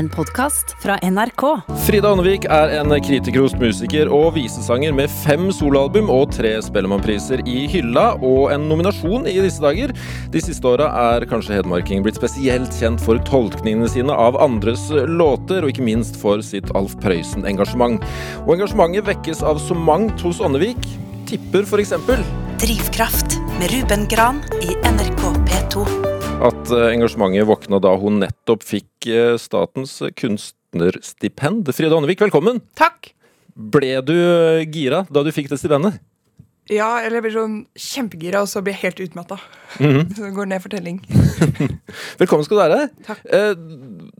En podkast fra NRK. Frida Annevik er en kritikerrost musiker og visesanger med fem soloalbum og tre Spellemannpriser i hylla, og en nominasjon i disse dager. De siste åra er kanskje hedmarking blitt spesielt kjent for tolkningene sine av andres låter, og ikke minst for sitt Alf Prøysen-engasjement. Og engasjementet vekkes av så mangt hos Annevik. Tipper, for eksempel. Drivkraft med Ruben Gran i NRK P2. At eh, engasjementet våkna da hun nettopp fikk eh, statens kunstnerstipend. Frida Ånevik, velkommen! Takk. Ble du eh, gira da du fikk det stipendet? Ja, eller jeg blir sånn kjempegira, og så blir jeg helt utmatta. Så det går ned for telling. Velkommen skal du være. Takk. Eh,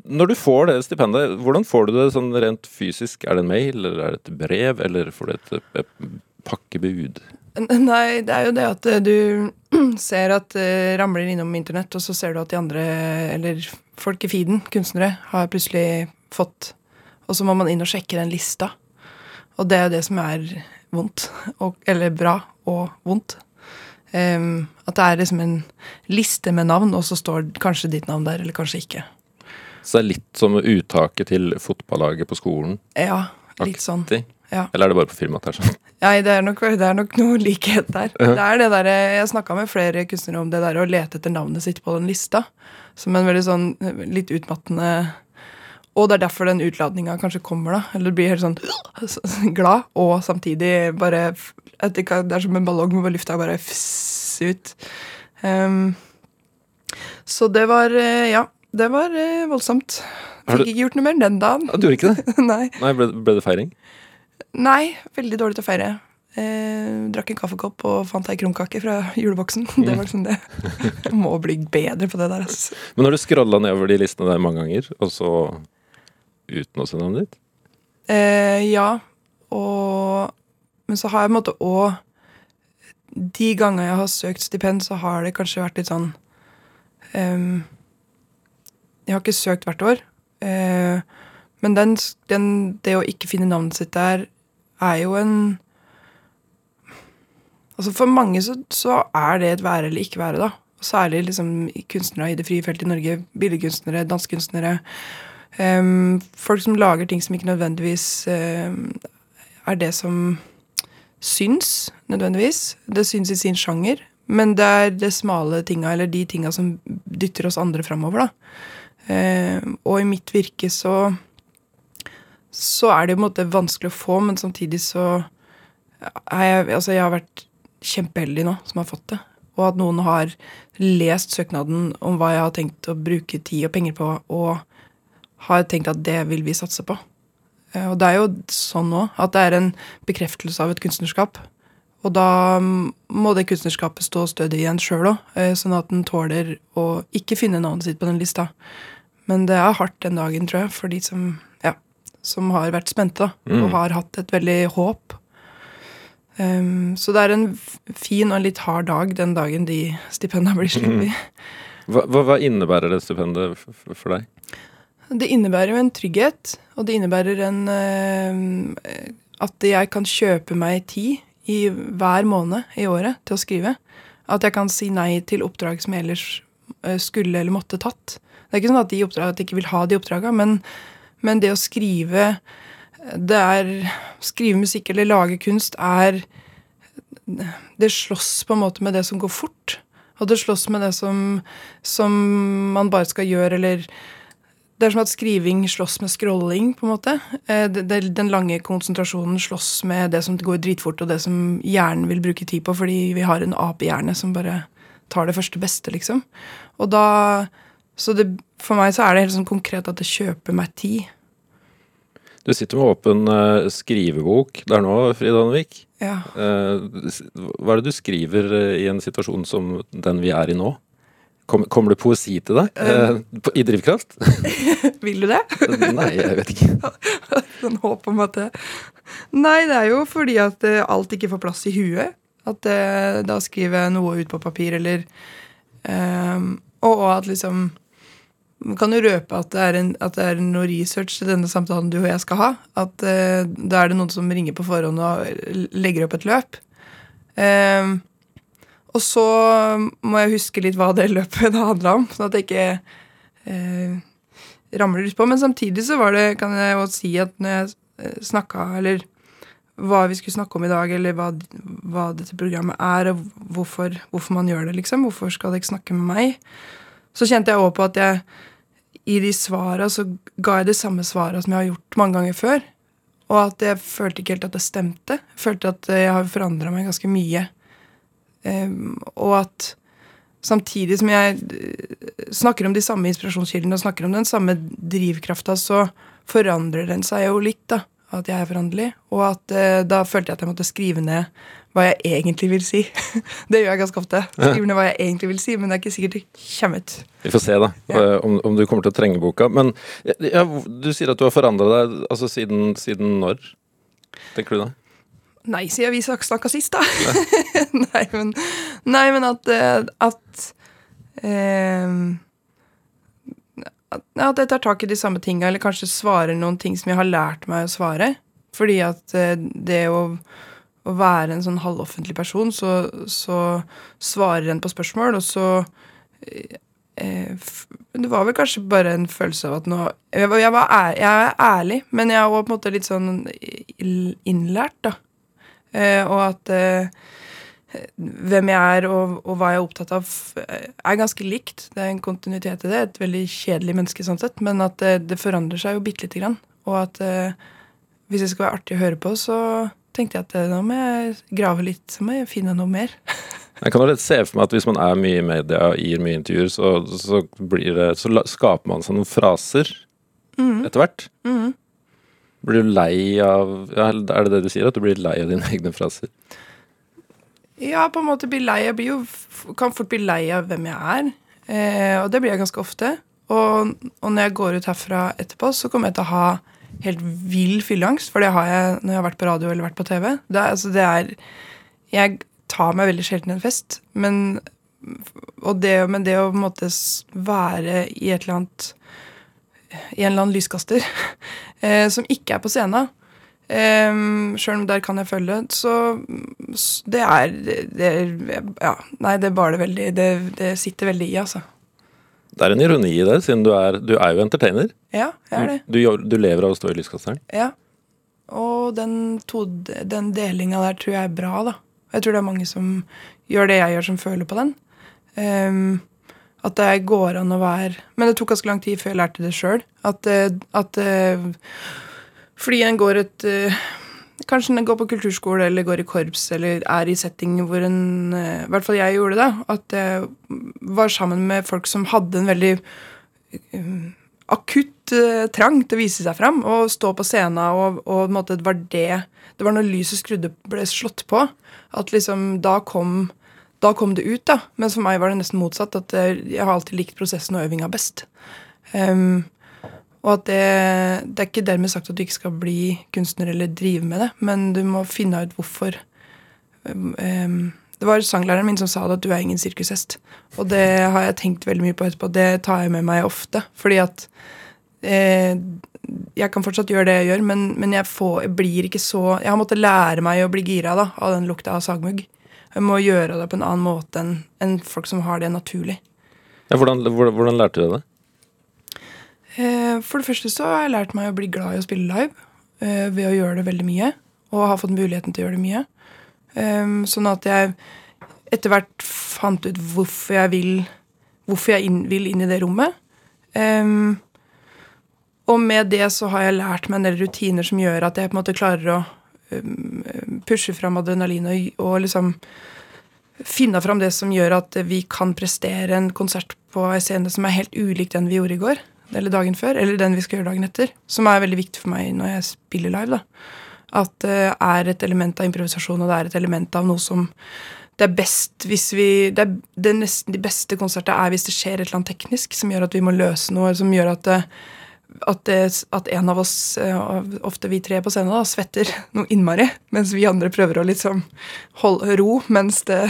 når du får det stipendet, hvordan får du det sånn rent fysisk? Er det en mail, eller er det et brev, eller får du et, et pakkebud? Nei, det er jo det at du ser at det ramler innom internett, og så ser du at de andre, eller folk i feeden, kunstnere, har plutselig fått Og så må man inn og sjekke den lista. Og det er jo det som er vondt. Og, eller bra og vondt. Um, at det er liksom en liste med navn, og så står kanskje ditt navn der, eller kanskje ikke. Så det er litt som uttaket til fotballaget på skolen? Ja, litt sånn. Ja. Eller er det bare på firmaet her? Sånn? Nei, det er nok, det er nok noe likhet der. Det er det der, Jeg snakka med flere kunstnere om det der å lete etter navnet sitt på den lista. Som en veldig sånn litt utmattende Og det er derfor den utladninga kanskje kommer, da. Eller blir helt sånn glad, og samtidig bare at Det er som en ballong hvor lufta bare fss ut. Um, så det var eh, Ja, det var eh, voldsomt. Fikk ikke gjort noe mer den dagen. Ja, du gjorde ikke det? Nei. Nei, ble, ble det feiring? Nei, veldig dårlig til å feire. Eh, drakk en kaffekopp og fant ei krumkake fra juleboksen. Det var liksom det. Jeg må bli bedre på det der. Altså. Men har du scrolla nedover de listene der mange ganger, og så uten å se navnet ditt? Eh, ja, og Men så har jeg på en måte òg De gangene jeg har søkt stipend, så har det kanskje vært litt sånn ehm, Jeg har ikke søkt hvert år. Eh, men den, den, det å ikke finne navnet sitt der, er jo en Altså For mange så, så er det et være eller ikke være, da. Særlig liksom kunstnere i det frie feltet i Norge. Billedkunstnere, dansekunstnere. Um, folk som lager ting som ikke nødvendigvis um, er det som syns, nødvendigvis. Det syns i sin sjanger. Men det er det smale tinga, eller de tinga som dytter oss andre framover, da. Um, og i mitt virke så så er det på en måte vanskelig å få, men samtidig så er jeg Altså, jeg har vært kjempeheldig nå som har fått det. Og at noen har lest søknaden om hva jeg har tenkt å bruke tid og penger på, og har tenkt at det vil vi satse på. Eh, Og det er jo sånn nå at det er en bekreftelse av et kunstnerskap. Og da må det kunstnerskapet stå stødig igjen sjøl òg, sånn at den tåler å ikke finne navnet sitt på den lista. Men det er hardt den dagen, tror jeg, for de som, som har vært spente Mm. og har hatt et veldig håp. Um, så det er en fin og litt hard dag den dagen de stipendene blir sluppet. Mm. hva, hva innebærer det stipendet for deg? Det innebærer jo en trygghet, og det innebærer en uh, At jeg kan kjøpe meg tid i hver måned i året til å skrive. At jeg kan si nei til oppdrag som jeg ellers eh, skulle eller måtte tatt. Det er ikke sånn at, de oppdrag, at jeg ikke vil ha de oppdraga, men, men det å skrive det er Skrive musikk eller lage kunst er Det slåss på en måte med det som går fort. Og det slåss med det som, som man bare skal gjøre, eller det er som at skriving slåss med scrolling, på en måte. Eh, den lange konsentrasjonen slåss med det som går dritfort, og det som hjernen vil bruke tid på, fordi vi har en apehjerne som bare tar det første beste, liksom. Og da Så det, for meg så er det helt sånn konkret at det kjøper meg tid. Du sitter med åpen eh, skrivebok der nå, Frida Annevik. Ja. Eh, hva er det du skriver eh, i en situasjon som den vi er i nå? Kom, kommer det poesi til deg på- i drivkraft? Vil du det? Nei, jeg vet ikke. Sånn håp om at det Nei, det er jo fordi at alt ikke får plass i huet. At da skriver jeg noe ut på papir, eller Og at liksom kan jo røpe at det, er en, at det er noe research til denne samtalen du og jeg skal ha. At uh, da er det noen som ringer på forhånd og legger opp et løp. Ehm, og så må jeg huske litt hva det løpet det handla om, sånn at jeg ikke uh, ramler utpå. Men samtidig så var det, kan jeg jo si at når jeg snakka, eller hva vi skulle snakke om i dag, eller hva, hva dette programmet er, og hvorfor, hvorfor, man gjør det, liksom. Hvorfor skal dere snakke med meg? Så kjente jeg òg på at jeg i de svara så ga jeg de samme svara som jeg har gjort mange ganger før. Og at jeg følte ikke helt at det stemte. Jeg følte at jeg har forandra meg ganske mye. Um, og at samtidig som jeg eh, snakker om de samme inspirasjonskildene og snakker om den samme drivkrafta, så forandrer den seg jo litt. da at jeg er foranderlig. Og at uh, da følte jeg at jeg måtte skrive ned hva jeg egentlig vil si. det gjør jeg ganske ofte. Skriver ned hva jeg egentlig vil si, men det er ikke sikkert det kommer ut. Vi får se, da, ja. Eh, om, om, du kommer til å trenge boka. Men ja, du sier at du har forandra deg altså siden, siden, når? Tenker du det? Nei, siden vi snakka sist, da. nei, men, nei, men at, eh, at eh, at jeg tar tak i de samme tinga, eller kanskje svarer noen ting som jeg har lært meg å svare. Fordi at eh, det å, å være en sånn halvoffentlig person, så, så svarer en på spørsmål, og så eh, Det var vel kanskje bare en følelse av at nå Jeg, jeg, var ær, jeg er ærlig, men jeg var på en måte litt sånn innlært, da. Eh, og at eh, hvem jeg er og, og, hva jeg er opptatt av, er ganske likt. Det er en kontinuitet i det. Et veldig kjedelig menneske sånn sett, men at det, det forandrer seg jo bitte lite grann. Og at eh, hvis det skal være artig å høre på, så tenkte jeg at eh, nå må jeg grave litt, så må jeg finne noe mer. jeg kan litt se for meg at hvis man er mye i media, og gir mye intervjuer, så, så, det, så skaper man seg noen fraser mm. etter hvert. Mm. Blir du lei av Er det det du sier, at du blir lei av dine egne fraser? Ja, på en måte bli lei. Jeg jo, kan fort bli lei av hvem jeg er. Eh, og det blir jeg ganske ofte. Og, og, når jeg går ut herfra etterpå, så kommer jeg til å ha helt vill fylleangst. For det har jeg når jeg har vært på radio eller vært på TV. Det, altså, det er Jeg tar meg veldig sjelden en fest. Men, det, men det å på en måte være i et eller annet I en eller annen lyskaster eh, som ikke er på scenen Um, Sjøl om der kan jeg følge. Så det er, det er Ja, nei, det er det veldig det, det, sitter veldig i, altså. Det er en ironi i det, siden du er, du er jo entertainer. Ja, jeg er det. Du, du, lever av å stå i lyskasteren. Ja. Og den, to, den delinga der tror jeg er bra, da. Jeg tror det er mange som gjør det jeg gjør, som føler på den. Um, at det går an å være Men det tok ganske lang tid før jeg lærte det sjøl. At, at fordi en går et uh, Kanskje en går på kulturskole eller går i korps eller er i setting hvor en uh, I hvert fall jeg gjorde det. At jeg var sammen med folk som hadde en veldig uh, akutt trang til å vise seg fram og stå på scenen, og, og måte, det var det Det var når lyset skrudde, ble slått på, at liksom da kom da kom det ut, da. Men for meg var det nesten motsatt. At jeg har alltid likt prosessen og øvinga best. Um, og at det, det er ikke dermed sagt at du ikke skal bli kunstner eller drive med det, men du må finne ut hvorfor. Um, det var sanglæreren min som sa det, at du er ingen sirkushest. Og det har jeg tenkt veldig mye på etterpå. Det tar jeg med meg ofte. Fordi at eh, Jeg kan fortsatt gjøre det jeg gjør, men, men jeg, får, jeg, blir ikke så Jeg har måttet lære meg å bli gira da, av den lukta av sagmugg. Jeg må gjøre det på en annen måte enn en folk som har det naturlig. Ja, hvordan, hvordan, hvordan lærte du det? Eh, for det første så har jeg lært meg å bli glad i å spille live eh, ved å gjøre det veldig mye. Og har fått muligheten til å gjøre det mye. Ehm, sånn at jeg etter hvert fant ut hvorfor jeg vil Hvorfor jeg inn, vil inn i det rommet. Ehm, og med det så har jeg lært meg en del rutiner som gjør at jeg på en måte klarer å ehm, pushe fram adrenalin og, og liksom finne fram det som gjør at vi kan prestere en konsert på en scene som er helt ulik den vi gjorde i går eller dagen før, eller den vi skal gjøre dagen etter, som er veldig viktig for meg når jeg spiller live. da. At det er et element av improvisasjon, og det er et element av noe som det er best hvis vi det er, det er nesten De beste konsertene er hvis det skjer et eller annet teknisk som gjør at vi må løse noe, som gjør at det, at, det, at en av oss, eh, ofte vi tre på scenen, da, svetter noe innmari, mens vi andre prøver å liksom holde ro, mens, det,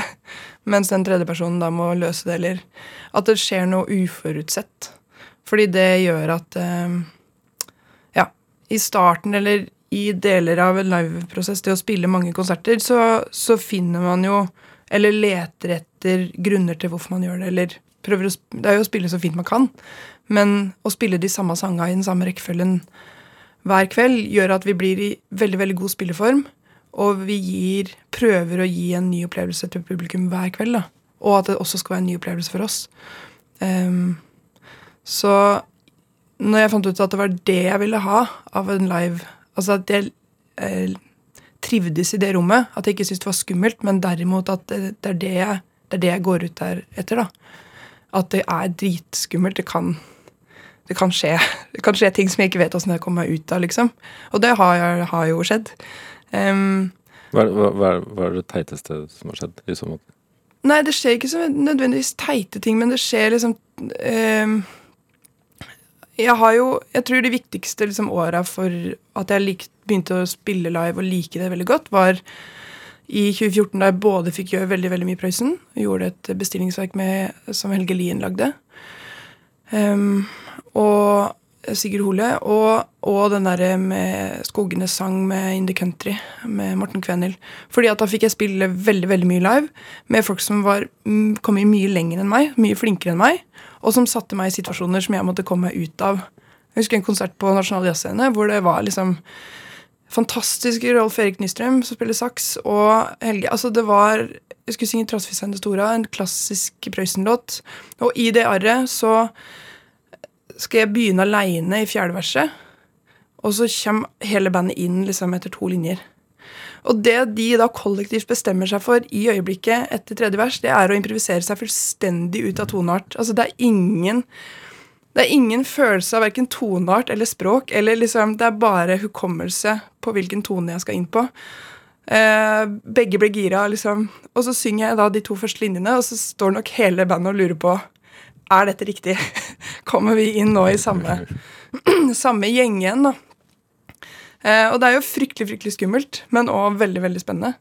mens den tredje personen da må løse det, eller at det skjer noe uforutsett. Fordi det gjør at eh, Ja, i starten eller i deler av en liveprosess, det å spille mange konserter, så, så, finner man jo Eller leter etter grunner til hvorfor man gjør det, eller prøver å, Det er jo å spille så fint man kan, men å spille de samme sangene i den samme rekkefølgen hver kveld gjør at vi blir i veldig veldig god spilleform, og vi gir, prøver å gi en ny opplevelse til publikum hver kveld. da. Og at det også skal være en ny opplevelse for oss. Ehm, så når jeg fant ut at det var det jeg ville ha av en live Altså at jeg eh, trivdes i det rommet, at jeg ikke syntes det var skummelt, men derimot at det, det, er det, jeg, det er det jeg går ut der etter. da. At det er dritskummelt. Det kan, det kan skje Det kan skje ting som jeg ikke vet åssen jeg kommer meg ut av, liksom. Og det har, har jo skjedd. Um, Hva, hva, hva, hva er det teiteste som har skjedd i så måte? Nei, det skjer ikke så nødvendigvis teite ting, men det skjer liksom ehm, Jeg har jo Jeg tror det viktigste liksom, åra for at jeg lik, begynte å spille live og like det veldig godt, var i 2014, da jeg både fikk gjøre veldig veldig mye Prøysen, og gjorde et bestillingsverk med, som Helge Lien lagde, um, og Sigurd Hole, og, og den derre med Skogenes sang med In the Country med Morten Kvenhild. Fordi at da fikk jeg spille veldig veldig mye live med folk som var kom mye lenger enn meg, mye flinkere enn meg, og som satte meg i situasjoner som jeg måtte komme meg ut av. Jeg husker en konsert på Nasjonal Jazzscene hvor det var liksom fantastisk Rolf Erik Nystrøm som spiller saks, og Helge Altså, det var Jeg skulle synge 'Trassfiseren til store', en klassisk Prøysen-låt, og i det arret så skal jeg begynne aleine i fjerde verset, og så kommer hele bandet inn liksom etter to linjer. Og det de da kollektivt bestemmer seg for i øyeblikket etter tredje vers, det er å improvisere seg fullstendig ut av toneart. Altså det er ingen det er ingen følelse av verken toneart eller språk. eller liksom, Det er bare hukommelse på hvilken tone jeg skal inn på. Eh, begge blir gira, liksom. Og så synger jeg da de to første linjene, og så står nok hele bandet og lurer på er dette riktig. Kommer vi inn nå i samme, samme gjeng da? Eh, og det er jo fryktelig, fryktelig skummelt, men òg veldig, veldig spennende.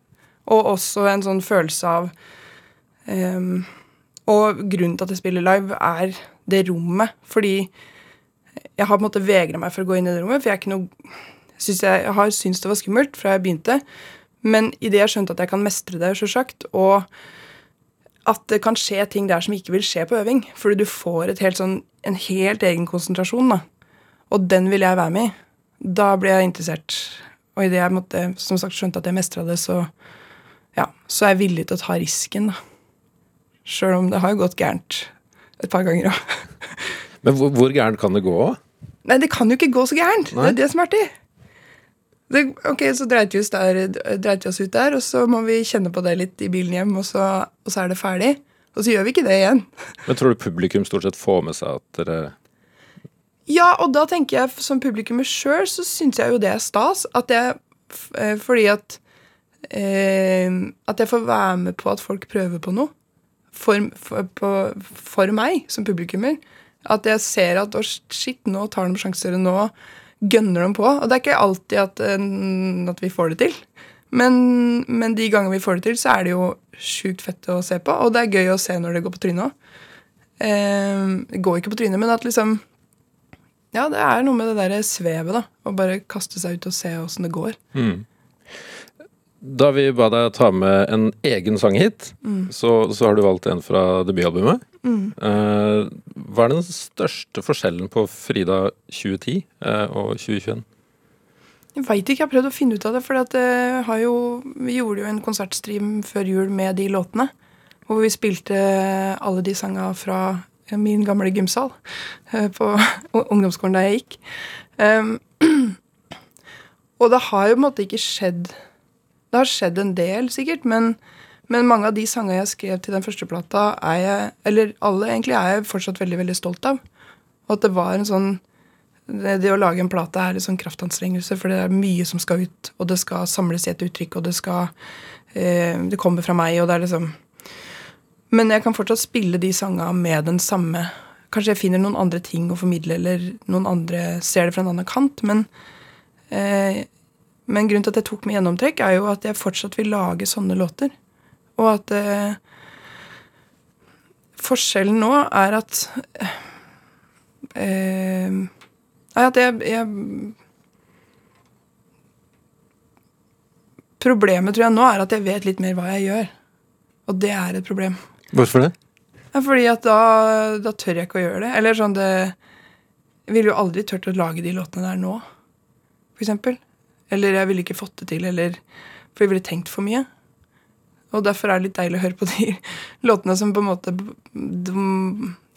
Og også en sånn følelse av ehm, Og grunnen til at jeg spiller live, er det rommet. Fordi jeg har på en måte vegra meg for å gå inn i det rommet, for jeg er ikke noe synes jeg, jeg har syntes det var skummelt fra jeg begynte. Men idet jeg skjønte at jeg kan mestre det, sjølsagt, og at det kan skje ting der som ikke vil skje på øving, fordi du får helt sånn, en helt egen konsentrasjon, da. Og den vil jeg være med i. Da ble jeg interessert. Og idet jeg måtte, som sagt skjønte at jeg mestra det, så, ja, så er jeg villig til å ta risken. Sjøl om det har gått gærent et par ganger òg. Men hvor, hvor gærent kan det gå? Nei, det kan jo ikke gå så gærent. Nei. Det er det som er artig. Det, ok, Så dreit vi, oss der, dreit vi oss ut der, og så må vi kjenne på det litt i bilen hjem, og så, og så er det ferdig. Og så gjør vi ikke det igjen. Men tror du publikum stort sett får med seg at dere Ja, og da tenker jeg som publikummer sjøl, så syns jeg jo det er stas. At jeg eh, Fordi at eh, At jeg får være med på at folk prøver på noe. For, for, på, for meg som publikummer. At jeg ser at å, shit, nå tar de sjanser, nå gønner de på. Og det er ikke alltid at, eh, at vi får det til. Men, men de gangene vi får det til, så er det jo sjukt fett å se på. Og det er gøy å se når det går på trynet òg. Eh, det går ikke på trynet, men at liksom ja, det er noe med det der svevet, da. Å bare kaste seg ut og se åssen det går. Da vi ba deg ta med en egen sang hit, så, så har du valgt en fra debutalbumet. Eh, hva er den største forskjellen på Frida 2010 eh, og 2021? Jeg veit ikke, jeg har prøvd å finne ut av det. For det har jo, vi gjorde jo en konsertstream før jul med de låtene. Hvor vi spilte alle de sanga fra min gamle gymsal eh, på ungdomsskolen da jeg gikk. Og det har jo på en måte ikke skjedd Det har skjedd en del, sikkert, men, men mange av de sangene jeg skrev til den første plata, er jeg Eller alle, egentlig, er jeg fortsatt veldig, veldig stolt av. Og at det var en sånn det, det å lage en plate er en sånn kraftanstrengelse, for det er mye som skal ut, og det skal samles i et uttrykk, og det skal eh, Det kommer fra meg, og det er liksom Men jeg kan fortsatt spille de sangene med den samme Kanskje jeg finner noen andre ting å formidle, eller noen andre ser det fra en annen kant, men eh, Men grunnen til at jeg tok med gjennomtrekk, er jo at jeg fortsatt vil lage sånne låter. Og at eh, Forskjellen nå er at eh, at jeg, jeg Problemet tror jeg nå er at jeg vet litt mer hva jeg gjør. Og det er et problem. Hvorfor det? Ja, fordi at da, da tør jeg ikke å gjøre det. Eller sånn det Jeg ville jo aldri turt å lage de låtene der nå, for eksempel. Eller jeg ville ikke fått det til, eller For jeg ville tenkt for mye. Og derfor er det litt deilig å høre på de låtene som på en måte de,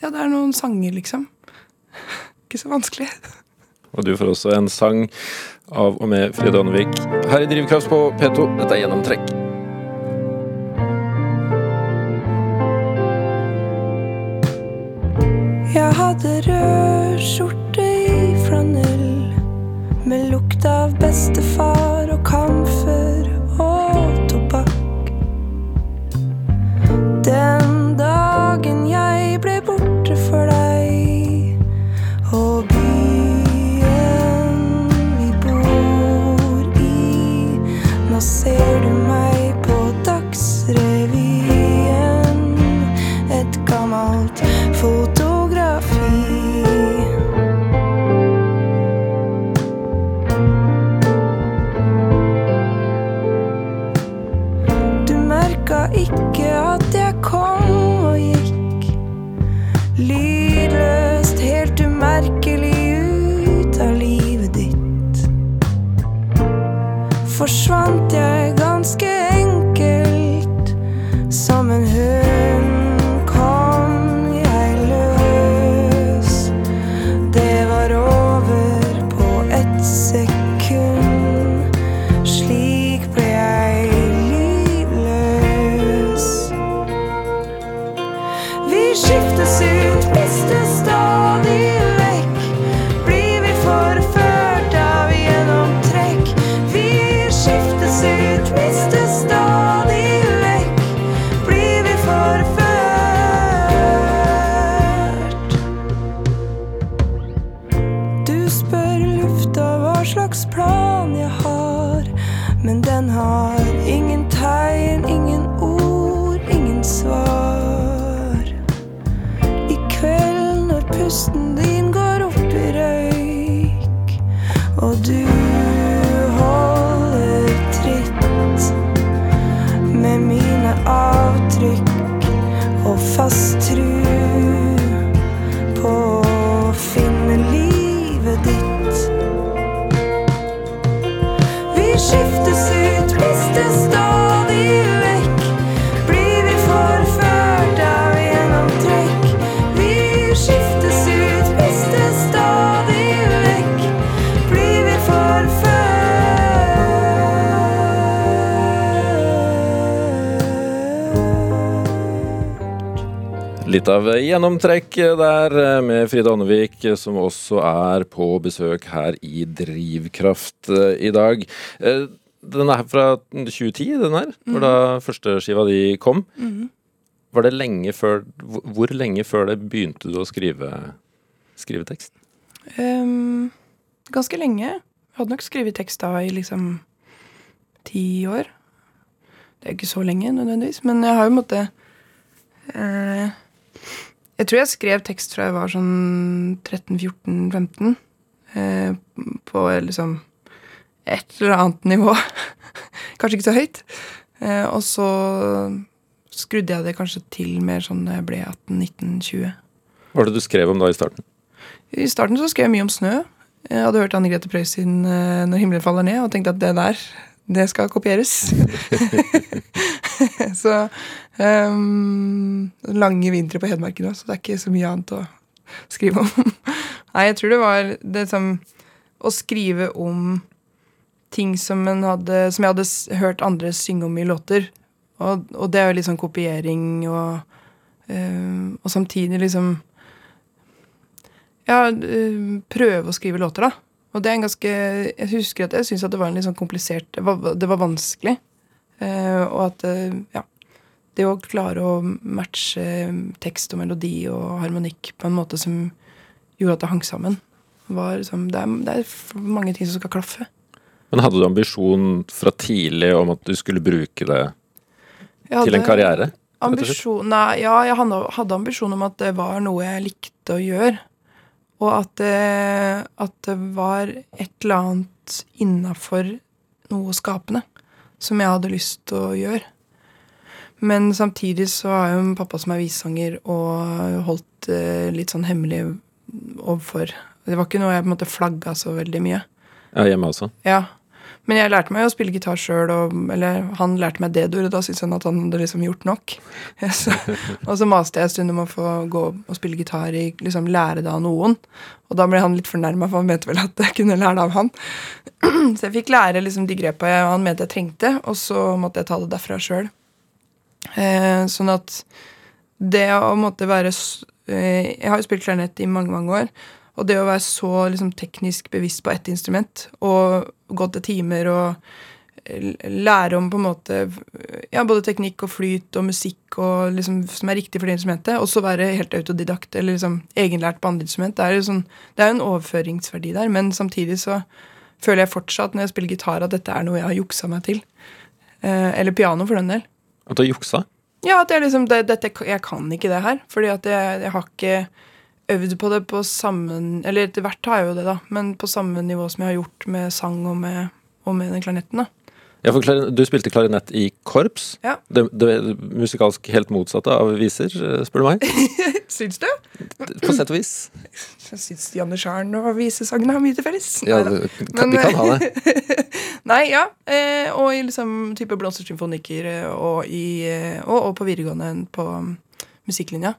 Ja, det er noen sanger, liksom. Ikke så vanskelig. Og du får også en sang av og med Frida Ånnevik her i Drivkraft på P2. Dette er Gjennomtrekk. Jeg hadde rød skjorte i flanell med lukt av bestefar Litt av gjennomtrekk der eh, med Frida Ånnevik, eh, som også er på besøk her i Drivkraft eh, i dag. Den er fra 2010, den her, var da førsteskiva di kom. Var det lenge før hvor- Hvor lenge før det begynte du å skrive, skrive tekst? Um, ganske lenge. Jeg hadde nok skrevet tekst da i liksom ti år. Det er ikke så lenge nødvendigvis, men jeg har jo måttet eh, Jeg tror jeg skrev tekst fra jeg var sånn 13-14-15. Eh, på liksom et eller annet nivå. kanskje ikke så høyt. Eh, og så skrudde jeg det kanskje til mer sånn da jeg ble 18-19-20. Hva var det du skrev om da i starten? I starten så skrev jeg mye om snø. Jeg hadde hørt Anne Grete Preus sin eh, 'Når himmelen faller ned', og tenkte at det der, det skal kopieres. så ehm, Lange vintre på Hedmarken òg, så det er ikke så mye annet å skrive om. Nei, jeg tror det var det som Å skrive om ting som, hadde, som jeg hadde hørt andre synge om i låter. Og, og det er jo litt sånn kopiering og um, Og samtidig liksom ja, eh, prøve å skrive låter, da. Og det er en ganske Jeg husker at jeg syntes at det var en litt sånn komplisert Det var, det var vanskelig. Uh, og at uh, ja. Det å klare å matche tekst og melodi og harmonikk på en måte som gjorde at det hang sammen, var liksom Det er, det er mange ting som skal klaffe. Men hadde du ambisjon fra tidlig om at du skulle bruke det Jeg til en karriere? Ambisjon, nei, ja, jeg hadde, hadde ambisjon om at det var noe jeg likte å gjøre. Og at det, at det var et eller annet innafor noe skapende som jeg hadde lyst til å gjøre. Men samtidig så har jo pappa som er visesanger og holdt eh, litt sånn hemmelig overfor Det var ikke noe jeg på en måte flagga så veldig mye. Ja, hjemme også. Ja. Men jeg lærte meg å spille gitar sjøl, eller han lærte meg D-dur, og da syntes han at han hadde liksom gjort nok. Så, og så maste jeg en stund om å få gå og spille gitar i liksom lære det av noen. Og da ble han litt fornærma, for han mente vel at jeg kunne lære det av han. Så jeg fikk lære liksom de grepa jeg, han mente jeg trengte, og så måtte jeg ta det derfra sjøl. Eh, sånn at det å måtte være eh, Jeg har jo spilt klarinett i mange, mange år. Og det å være så liksom, teknisk bevisst på ett instrument, og gå til timer og lære om på en måte ja, både teknikk og flyt og musikk og liksom, som er riktig for det instrumentet, og så være helt autodidakt eller liksom egenlært på andre instrument, det er jo sånn, det er en overføringsverdi der, men samtidig så føler jeg fortsatt når jeg spiller gitar, at dette er noe jeg har juksa meg til. Eh, eller piano, for den del. At du har juksa? Ja, at jeg liksom det, dette, Jeg kan ikke det her. Fordi at jeg, jeg har ikke øvd på det på samme Eller etter hvert har jeg jo det, da. Men på samme nivå som jeg har gjort med sang og med, og med den klarinetten. da. Ja, for Du spilte klarinett i korps. Ja. Det, det musikalsk helt motsatte av viser, eh, spør du meg. Syns du? På sett og vis. Jeg syns Janne Scharen og visesangene har mye til felles. Ja, de, kan, de kan ha det. Nei, ja. Eh, og i liksom type blomstersymfonikker eh, og, i, eh, og, og på videregående på um, musikklinja.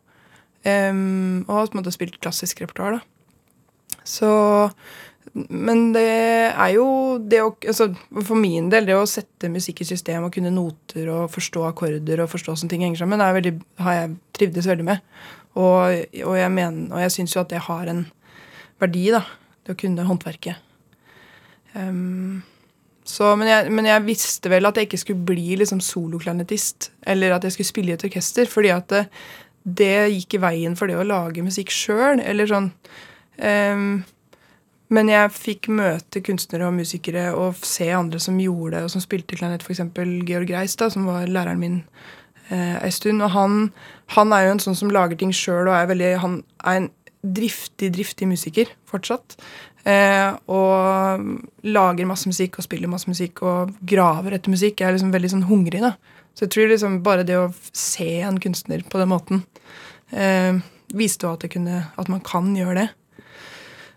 Um, og har på en måte spilt klassisk repertoar, da. Så Men det er jo det å altså, For min del, det å sette musikk i system og kunne noter og forstå akkorder og forstå sånne ting henger sammen, veldig, har jeg trivdes veldig med. Og, og jeg mener, jeg syns jo at det har en verdi, da. Det å kunne håndverket. Em, så, men, jeg, men jeg visste vel at jeg ikke skulle bli liksom soloklarinetist. Eller at jeg skulle spille i et orkester. Fordi at det, det gikk i veien for det å lage musikk sjøl. Sånn Um, Men jeg fikk møte kunstnere og musikere og se andre som gjorde det, og som spilte klarinett. F.eks. Georg Reis, da, som var læreren min eh, ei stund. Og han, han er jo en sånn som lager ting sjøl og er veldig Han er en driftig, driftig musiker fortsatt. Eh, og lager masse musikk og spiller masse musikk og graver etter musikk. Jeg er liksom veldig sånn hungrig, da. Så jeg tror liksom bare det å se en kunstner på den måten eh, viste jo at, kunne, at man kan gjøre det.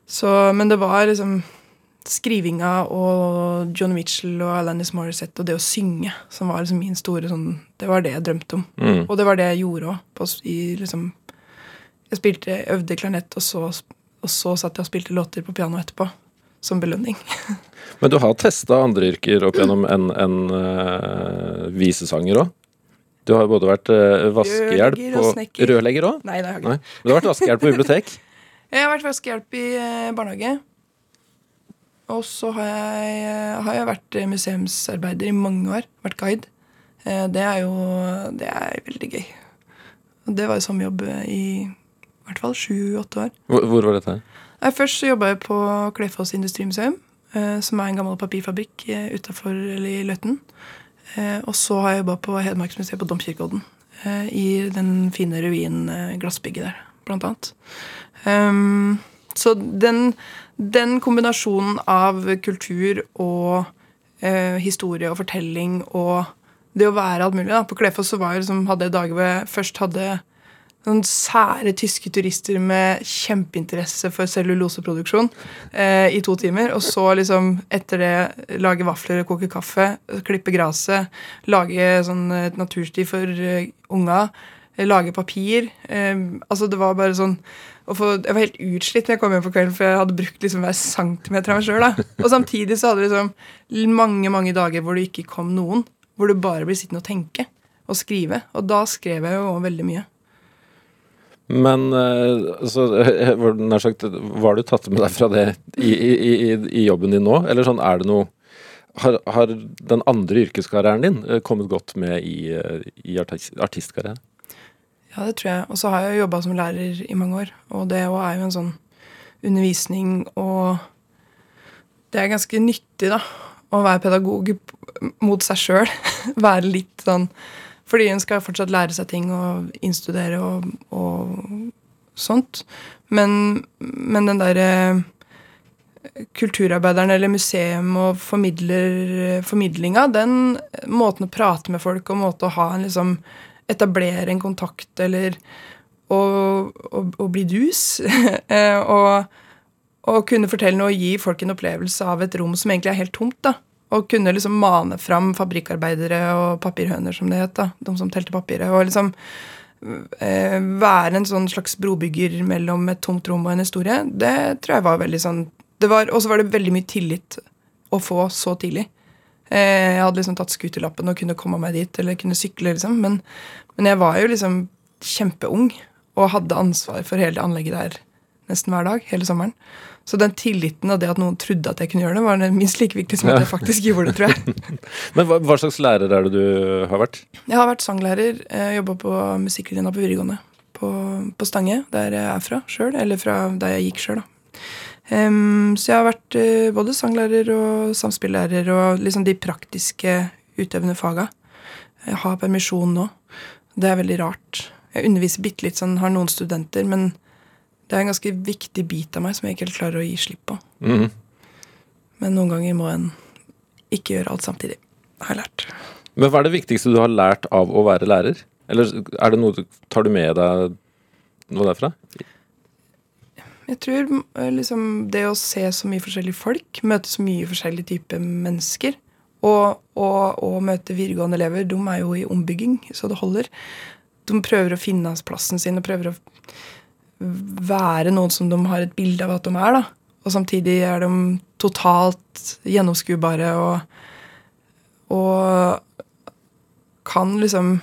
Så, men det var liksom skrivinga og John Mitchell og Alanis Morissette og det å synge som var liksom min store sånn Det var det jeg drømte om. Mm. Og det var det jeg gjorde òg. Liksom, jeg spilte, øvde klarinett, og så, og så satt jeg og spilte låter på piano etterpå. Som belønning. Men du har testa andre yrker opp gjennom en, en uh, visesanger òg? Du har jo både vært uh, vaskehjelp Rørlegger og snekker. Rørlegger òg? Nei, det har jeg ikke. Nei. Men du har vært vaskehjelp på bibliotek? Jeg har vært vaskehjelp i eh, barnehage. Og så har jeg, har jeg vært museumsarbeider i mange år. Vært guide. Det er jo det er veldig gøy. Og det var jo samme jobb i i hvert fall sju-åtte år. Hvor, hvor var dette her? Først så jobba jeg på Klefoss industrimuseum, eh, som er en gammel papirfabrikk eh, utafor eller i Løten. Eh, og så har jeg jobba på Hedmarksmuseet på Domkirkeodden. I den fine ruinen Glassbygget der, blant annet. Ehm, så den, den kombinasjonen av kultur og historie og fortelling og det å være alt mulig da. På Klefoss så var jeg liksom, hadde jeg dager hvor jeg først hadde noen sære tyske turister med kjempeinteresse for celluloseproduksjon eh, i to timer. Og så liksom etter det lage vafler, koke kaffe, klippe gresset, lage sånn et natursti for uh, unga, eh, lage papir. Eh, altså det var bare sånn få, Jeg var helt utslitt når jeg kom hjem på kvelden, for jeg hadde brukt liksom hver centimeter av meg sjøl. Og samtidig så hadde vi liksom mange mange dager hvor det ikke kom noen. Hvor du bare blir sittende og tenke og skrive. Og da skrev jeg jo veldig mye. Men eh, altså, eh, nær sagt, var du tatt med deg fra det i, i, i, i jobben din nå? Eller sånn, er det noe har, har den andre yrkeskarrieren din eh, kommet godt med i, i artist, artistkarrieren? Ja, det tror jeg. Og så har jeg jobba som lærer i mange år. Og det òg er jo en sånn undervisning og Det er ganske nyttig, da. Å være pedagog mot seg sjøl. være litt sånn Fordi en skal fortsatt lære seg ting og innstudere og, og sånt. Men, men den derre kulturarbeideren eller museum og formidler, formidlinga, den måten å prate med folk og måte å ha en liksom Etablere en kontakt eller å bli dus. Eh, og, og kunne fortelle noe og gi folk en opplevelse av et rom som egentlig er helt tomt. da. Og kunne liksom mane fram fabrikkarbeidere og papirhøner, som det het. De som telte papiret. Og liksom eh, være en sånn slags brobygger mellom et tomt rom og en historie, det tror jeg var veldig sånn Og så var det veldig mye tillit å få så tidlig. Eh, jeg hadde liksom tatt skuterlappen og kunne komme meg dit, eller kunne sykle, liksom. Men, men, jeg var jo liksom kjempeung og hadde ansvar for hele anlegget der nesten hver dag hele sommeren. Så den tilliten og det at noen trodde at jeg kunne gjøre det, var minst like viktig som at jeg faktisk gjorde det, tror jeg. men hva, hva, slags lærer er det du har vært? Jeg har vært sanglærer. Jobba på musikklinja på videregående på, på, Stange, der jeg er fra sjøl. Eller fra der jeg gikk sjøl, da. Um, så jeg har vært uh, både sanglærer og samspillærer og liksom de praktiske utøvende faga. Jeg har permisjon nå. Det er veldig rart. Jeg underviser bitte litt sånn, har noen studenter, men det er en ganske viktig bit av meg som jeg ikke helt klarer å gi slipp på. Mm. Men noen ganger må en ikke gjøre alt samtidig, har jeg lært. Men hva er det viktigste du har lært av å være lærer? Eller er det noe du, tar du med deg noe derfra? Jeg tror eh, liksom det å se så mye forskjellige folk, møte så mye forskjellige typer mennesker, og, og, og, møte videregående elever, de er jo i ombygging, så det holder. De prøver å finne plassen sin og prøver å være noen som de har et bilde av at de er. da. Og samtidig er de totalt gjennomskuebare og, og kan liksom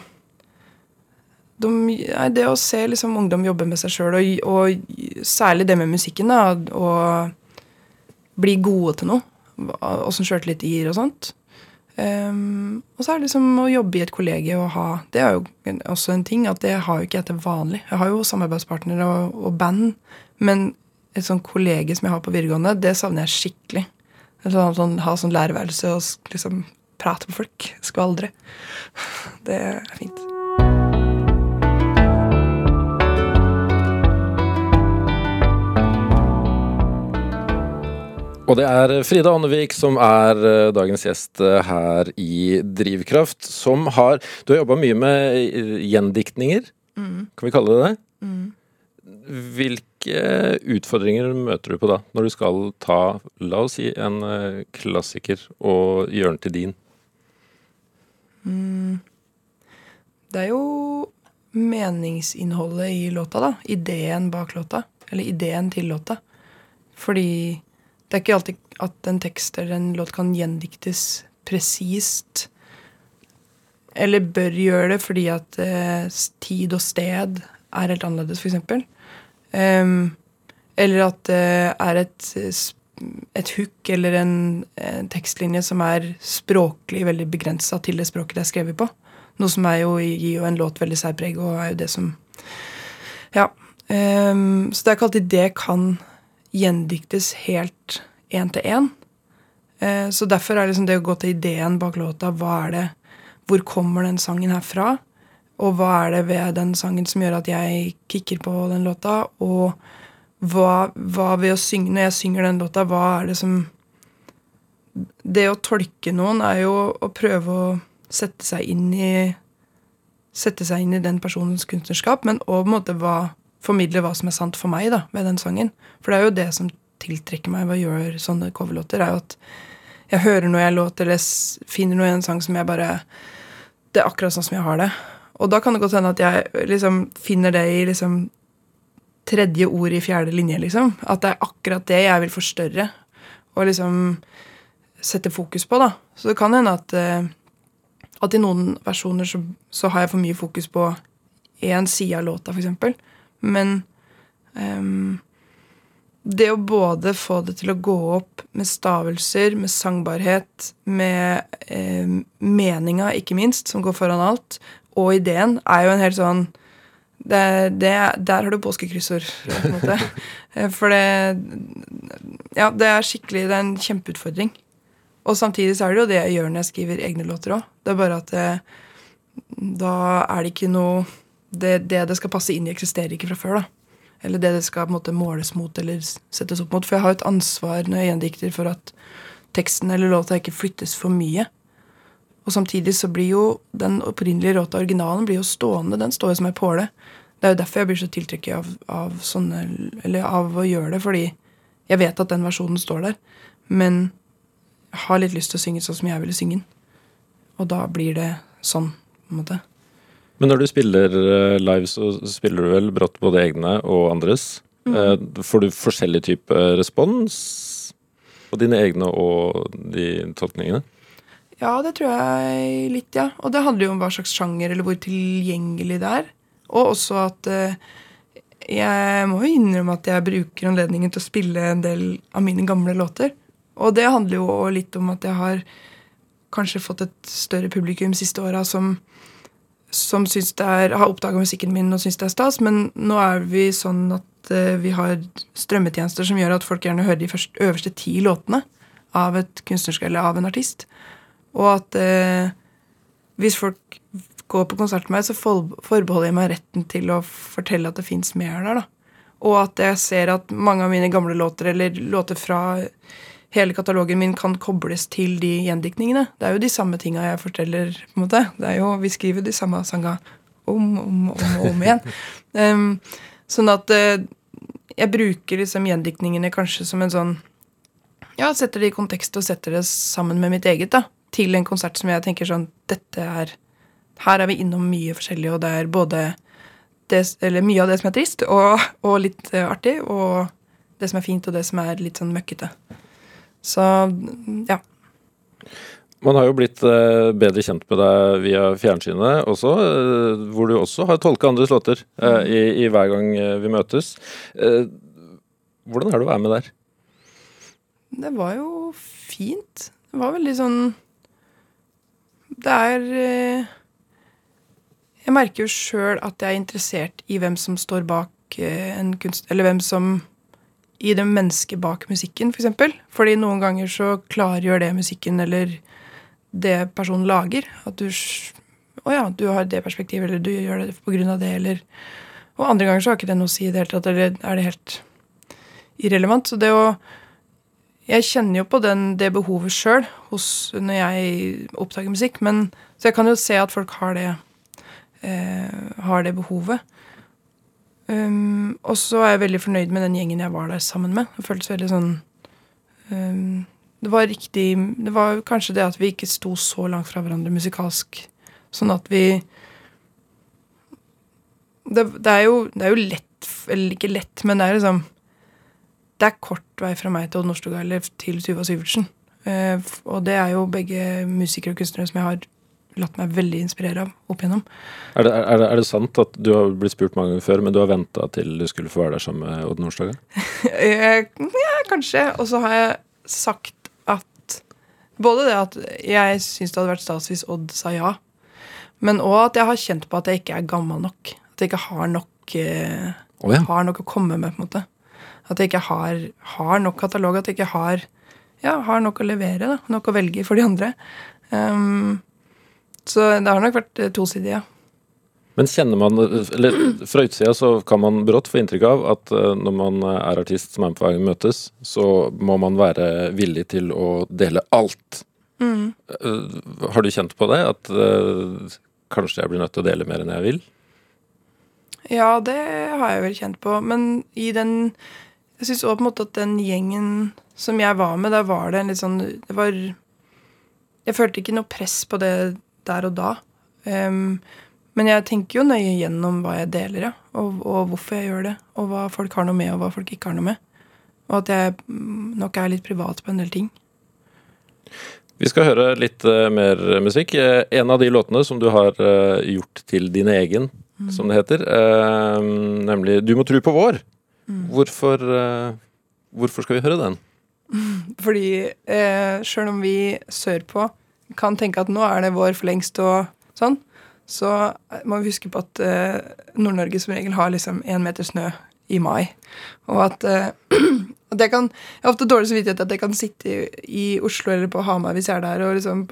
de, det å se liksom ungdom jobbe med seg sjøl, og, og, særlig det med musikken, da, og bli gode til noe, åssen sjøltillit gir og sånt. Um, og så er det liksom å jobbe i et kollegie og ha Det er jo også en ting at det har jo ikke jeg til vanlig. Jeg har jo samarbeidspartnere og, og, band, men et sånt kollegie som jeg har på videregående, det savner jeg skikkelig. Sånn, sånn, ha sånn lærerværelse og liksom prate med folk. Skvaldre. Det er fint. Og det er Frida Annevik som er eh, dagens gjest eh, her i Drivkraft, som har Du har jobba mye med eh, gjendiktninger, mm. kan vi kalle det det? Mm. Hvilke utfordringer møter du på da, når du skal ta, la oss si, en klassiker og gjøre den til din? Mm. Det er jo meningsinnholdet i låta, da. Ideen bak låta. Eller ideen til låta. Fordi det er ikke alltid at en tekst eller en låt kan gjendiktes presist. Eller bør gjøre det fordi at eh, tid og sted er helt annerledes, f.eks. Um, eller at det er et, et hook eller en, en, tekstlinje som er språklig veldig begrensa til det språket det er skrevet på. Noe som jo, gir jo en låt veldig særpreg, og er jo det som Ja. Um, så det er ikke alltid det kan gjendiktes helt én til én. Eh, så derfor er liksom det å gå til ideen bak låta hva er det, Hvor kommer den sangen her fra? Og hva er det ved den sangen som gjør at jeg kicker på den låta? Og hva, hva ved å synge Når jeg synger den låta, hva er det som Det å tolke noen er jo å prøve å sette seg inn i Sette seg inn i den personens kunstnerskap, men òg formidle hva som er sant for meg da, med den sangen. For det er jo det som tiltrekker meg ved å gjøre sånne coverlåter, er jo at jeg hører noe jeg låter, eller finner noe i en sang som jeg bare Det er akkurat sånn som jeg har det. Og da kan det godt hende at jeg liksom finner det i liksom tredje ord i fjerde linje, liksom. At det er akkurat det jeg vil forstørre og liksom sette fokus på, da. Så det kan hende at, eh, at i noen versjoner så, så, har jeg for mye fokus på én side av låta, f.eks. Men um, det å både få det til å gå opp med stavelser, med sangbarhet, med eh, meninga, ikke minst, som går foran alt, og ideen, er jo en helt sånn det, det, Der har du påskekryssord, på en måte. Eh, for det Ja, det er skikkelig Det er en kjempeutfordring. Og samtidig så er det jo det jeg gjør når jeg skriver egne låter òg. Det er bare at det, da er det ikke noe det, det det skal passe inn i, eksisterer ikke fra før, da. eller det det skal på en måte måles mot eller settes opp mot. For jeg har et ansvar når jeg gjendikter for at teksten eller låta ikke flyttes for mye. Og samtidig så blir jo den opprinnelige låta, originalen, blir jo stående. Den står jo som ei påle. Det er jo derfor jeg blir så tiltrukket av, av sånne Eller av å gjøre det, fordi jeg vet at den versjonen står der. Men jeg har litt lyst til å synge sånn som jeg ville synge den. Og da blir det sånn, på en måte. Men når du spiller eh, live, så spiller du vel brått både egne og andres. Mm. Får du forskjellig type respons på dine egne og de tolkningene? Ja, det tror jeg litt, ja. Og det handler jo om hva slags sjanger, eller hvor tilgjengelig det er. Og også at eh, jeg må jo innrømme at jeg bruker anledningen til å spille en del av mine gamle låter. Og det handler jo litt om at jeg har kanskje fått et større publikum siste åra som, som er, har oppdaga musikken min og syns det er stas. Men nå er vi sånn at uh, vi har strømmetjenester som gjør at folk gjerne hører de først, øverste ti låtene av et kunstnerske eller av en artist. Og at uh, hvis folk går på konsert med meg, så forbeholder jeg meg retten til å fortelle at det fins mer der. da. Og at jeg ser at mange av mine gamle låter, eller låter fra hele katalogen min, kan kobles til de gjendiktningene. Det er jo de samme tinga jeg forteller. på en måte. Det er jo, Vi skriver de samme sanga om om, om om igjen. um, sånn at uh, jeg bruker liksom gjendiktningene kanskje som en sånn ja, setter det i kontekst og setter det sammen med mitt eget, da. Til en konsert som jeg tenker sånn Dette er Her er vi innom mye forskjellig, og det er både det, Eller mye av det som er trist, og, og litt eh, artig, og det som er fint, og det som er litt sånn møkkete. Så ja. Man har jo blitt eh, bedre kjent med deg via fjernsynet også, eh, hvor du også har tolka andres låter eh, i, i hver gang vi møtes. Hvordan er det å være med der? Det var jo fint. Det var veldig sånn Det er Jeg merker jo sjøl at jeg er interessert i hvem som står bak en kunst... Eller hvem som I det mennesket bak musikken, f.eks. For eksempel. Fordi noen ganger så klargjør det musikken eller det personen lager. At du Å ja, du har det perspektivet, eller du gjør det på grunn av det, eller Og andre ganger så har ikke det noe å si i det hele tatt, eller er det helt irrelevant. Så det å jeg kjenner jo på den, det behovet sjøl når jeg oppdager musikk. Men, så jeg kan jo se at folk har det, eh, har det behovet. Um, og så er jeg veldig fornøyd med den gjengen jeg var der sammen med. Det føltes veldig sånn um, Det var riktig Det var kanskje det at vi ikke sto så langt fra hverandre musikalsk. Sånn at vi Det, det, er, jo, det er jo lett Eller ikke lett, men det er liksom det er kort vei fra meg til Odd Nordstoga eller til Tuva Syvertsen. Uh, og det er jo begge musikere og kunstnere som jeg har latt meg veldig inspirere av opp igjennom. Er det, er, det, er det sant at du har blitt spurt mange ganger før, men du har venta til du skulle få være der sammen med Odd Nordstoga? Eh, ja, kanskje. Og så har jeg sagt at Både det at jeg syns det hadde vært stas hvis Odd sa ja, men òg at jeg har kjent på at jeg ikke er gammel nok. At jeg ikke har nok Å ja. har nok å komme med, på en måte. At jeg ikke har, har nok katalog, at jeg ikke har, ja, har nok å levere, da. Nok å velge for de andre. Um, så det har nok vært eh, tosidig, ja. Men kjenner man Eller fra utsida så kan man brått få inntrykk av at eh, når man er artist som er med på vei gang møtes, så må man være villig til å dele alt. Mm. Har du kjent på det? At uh, kanskje jeg blir nødt til å dele mer enn jeg vil? Ja, det har jeg vel kjent på. Men i den Jeg syns òg på en måte at den gjengen som jeg var med, da var det en litt sånn Det var Jeg følte ikke noe press på det der og da. Um, men jeg tenker jo nøye gjennom hva jeg deler, ja. Og, og hvorfor jeg gjør det. Og hva folk har noe med, og hva folk ikke har noe med. Og at jeg mm, nok er litt privat på en del ting. Vi skal høre litt eh, mer musikk. Eh, en av de låtene som du har eh, gjort til din egen, som det heter, nemlig 'Du må tru på vår'. Hvorfor, eh, hvorfor skal vi høre den? Fordi eh, sjøl om vi sørpå kan tenke at nå er det vår for lengst og sånn, så må vi huske på at eh, Nord-Norge som regel har liksom én meter snø i mai. Og at, eh, at jeg kan Jeg har ofte dårlig samvittighet at jeg kan sitte i, Oslo eller på Hamar hvis jeg er der, og liksom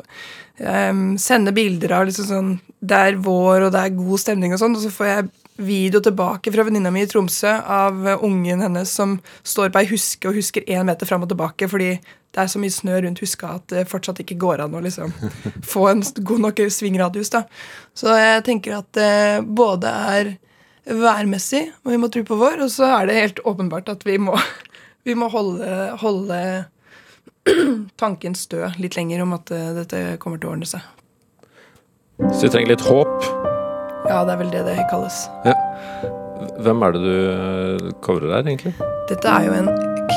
um, sende bilder av liksom sånn Det er vår, og det er god stemning og sånn, og så får jeg video tilbake fra venninna mi i Tromsø av eh, ungen hennes som står på ei huske og husker én meter fram og tilbake fordi det er så mye snø rundt huska at det fortsatt ikke går an å liksom få en god nok svingradius. da. Så jeg tenker at det både er værmessig, og vi må tro på vår, og så er det helt åpenbart at vi må, vi må holde, holde tanken stø litt lenger om at eh, dette kommer til å ordne seg. Så vi trenger litt håp. Ja, det er vel det det kalles. Ja. Hvem er det du eh, covrer her, egentlig? Dette er jo en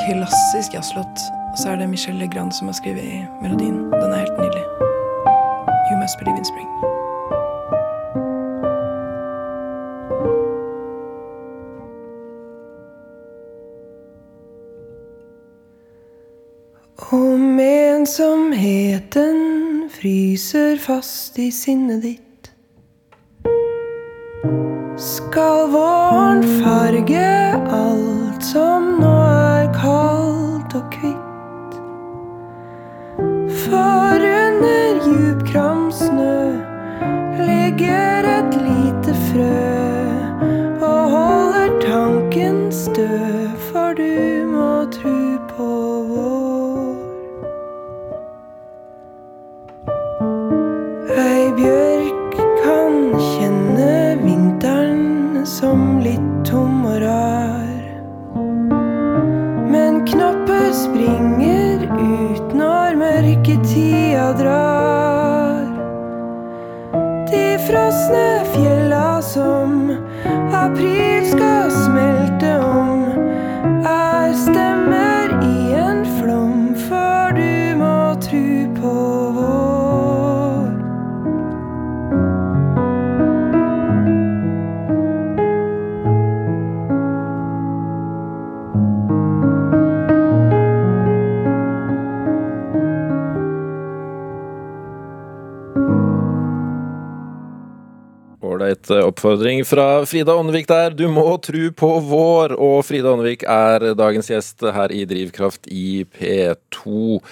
klassisk jazzlåt. Og så er det Michel Legrand som har skrevet melodien. Den er helt nydelig. You Must Believe in Spring. Om ensomheten fryser fast i sinnet ditt skal våren farge oppfordring fra Frida Åndevik der. Du må tru på vår. Og Frida Åndevik er dagens gjest her i Drivkraft i P2.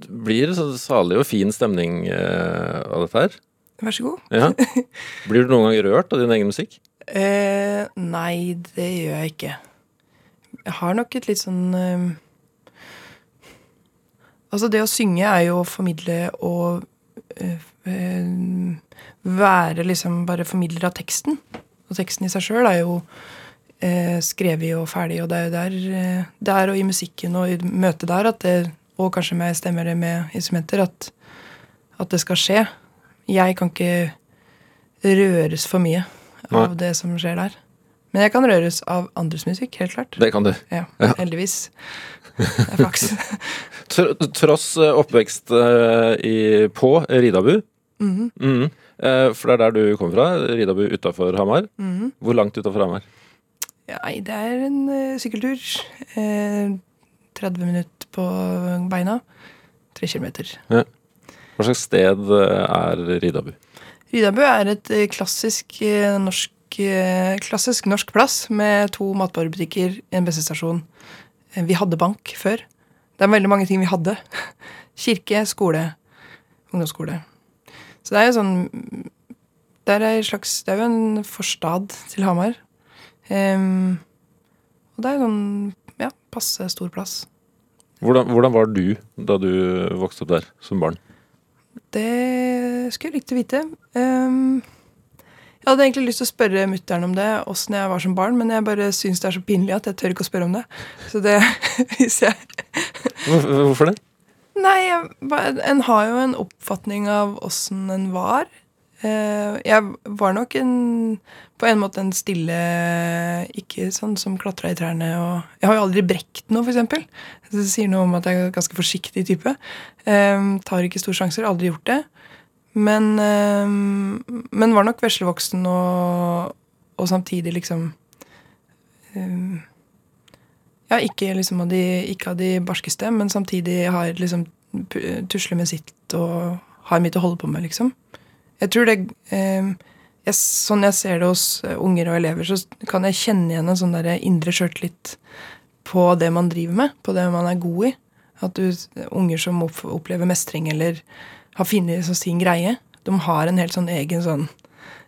Det blir så salig og fin stemning eh, av dette her. Vær så god. Ja. Blir du noen gang rørt av din egen musikk? Eh, nei, det gjør jeg ikke. Jeg har nok et litt sånn eh, Altså, det å synge er jo å formidle og eh, eh, være liksom bare formidler av teksten. Og teksten i seg sjøl er jo eh, skrevet og ferdig, og det er jo der, eh, der og i musikken og i møtet der det, og kanskje med stemmer det med instrumenter, at, at det skal skje. Jeg kan ikke røres for mye av Nei. det som skjer der. Men jeg kan røres av andres musikk, helt klart. Det kan du. Ja, heldigvis. Det er flaks. Tr tross eh, oppvekst eh, i, på Ridabu. Mhm. Eh, For det er der du kommer fra. Ridabu utafor Hamar. Mhm. Hvor langt utafor Hamar? Nei, det er en uh, sykkeltur. Eh, 30 minutter på beina. Tre kilometer. Hva slags sted eh, er Ridabu? Rydabu er et klassisk norsk Klassisk norsk plass med to matvarebutikker, en bensinstasjon. Vi hadde bank før. Det er veldig mange ting vi hadde. Kirke, skole, ungdomsskole. Så det er jo sånn Det er, en slags, det er jo en forstad til Hamar. Um, og det er jo sånn ja, passe stor plass. Hvordan, hvordan var du da du vokste opp der som barn? Det skulle jeg likt å vite. Um, jeg hadde egentlig lyst til å spørre mutter'n om det, åssen jeg var som barn, men jeg bare syns det er så pinlig at jeg tør ikke å spørre om det. Så det hvis jeg Hvorfor det? Nei, en har jo en oppfatning av åssen en var. Eh, jeg var nok en på en måte en stille Ikke sånn som klatra i trærne og Jeg har jo aldri brekt noe, eksempel. Det sier noe om at jeg er en ganske forsiktig type. Eh, tar ikke store sjanser. Aldri gjort det. Men, eh, men var nok veslevoksen og, og samtidig liksom ja, ikke liksom av de, ikke av de barskeste, men samtidig har liksom tusler med sitt og har mye å holde på med, liksom. Jeg tror det eh, jeg, Sånn jeg ser det hos eh, unger og elever, så kan jeg kjenne igjen en sånn der indre sjøltillit på det man driver med, på det man er god i. At du, unger som opplever mestring eller har funnet sin greie, de har en helt sånn egen sånn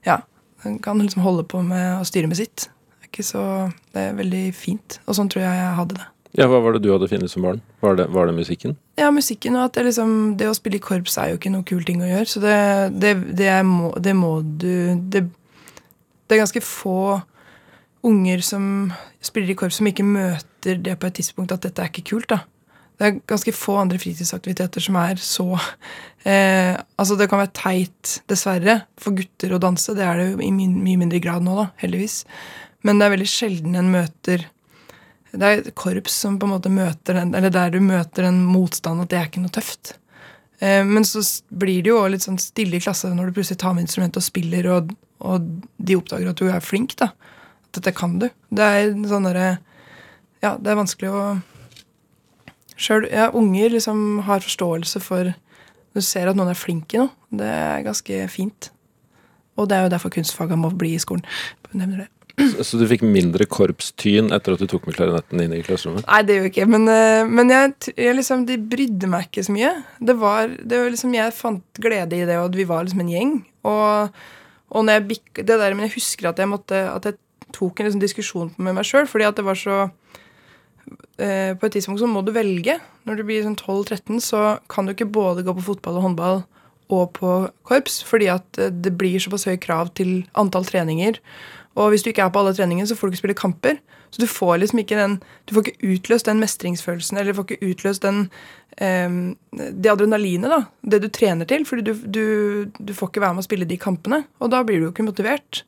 Ja, kan liksom holde på med å styre med sitt. Er, så, det er veldig fint. Og sånn tror jeg jeg hadde det. Ja, Hva var det du hadde funnet som barn? Var det, var det musikken? Ja, musikken og at det, liksom, det å spille i korps er jo ikke noe kul ting å gjøre. Så det, det, det, er må, det må du det, det er ganske få unger som spiller i korps som ikke møter det på et tidspunkt at dette er ikke kult. da. Det er ganske få andre fritidsaktiviteter som er så eh, Altså, det kan være teit, dessverre, for gutter å danse. Det er det jo i mye mindre grad nå, da, heldigvis. Men det er veldig sjelden en møter Det er korps som på en måte møter den Eller der du møter den motstanden at det er ikke noe tøft. Eh, men så blir det jo litt sånn stille i klasse når du plutselig tar med instrumentet og spiller, og, og de oppdager at du er flink. da. At dette kan du. Det er sånn derre Ja, det er vanskelig å Sjøl ja, unger liksom har forståelse for Du ser at noen er flink i noe. Det er ganske fint. Og det er jo derfor kunstfagene må bli i skolen. Nevner det. Så, du fikk mindre korpstyn etter at du tok med klarinetten inn i klasserommet? Nei, det gjør jeg ikke. Men, eh, men jeg, jeg liksom, de brydde meg ikke så mye. Det var, det var liksom, Jeg fant glede i det, og vi var liksom en gjeng. Og, og jeg bikk, det der, Men jeg husker at jeg måtte At jeg tok en liksom diskusjon med meg sjøl, fordi at det var så eh, På et tidspunkt så må du velge. Når du blir sånn 12-13, så kan du ikke både gå på fotball og håndball og på korps, fordi at eh, det blir såpass høye krav til antall treninger. Og hvis du ikke er på alle treningene, så får du ikke spille kamper. Så du får liksom ikke den Du får ikke utløst den mestringsfølelsen, eller du får ikke utløst den um, det adrenalinet, da. Det du trener til. Fordi du, du, du får ikke være med å spille de kampene. Og da blir du jo ikke motivert.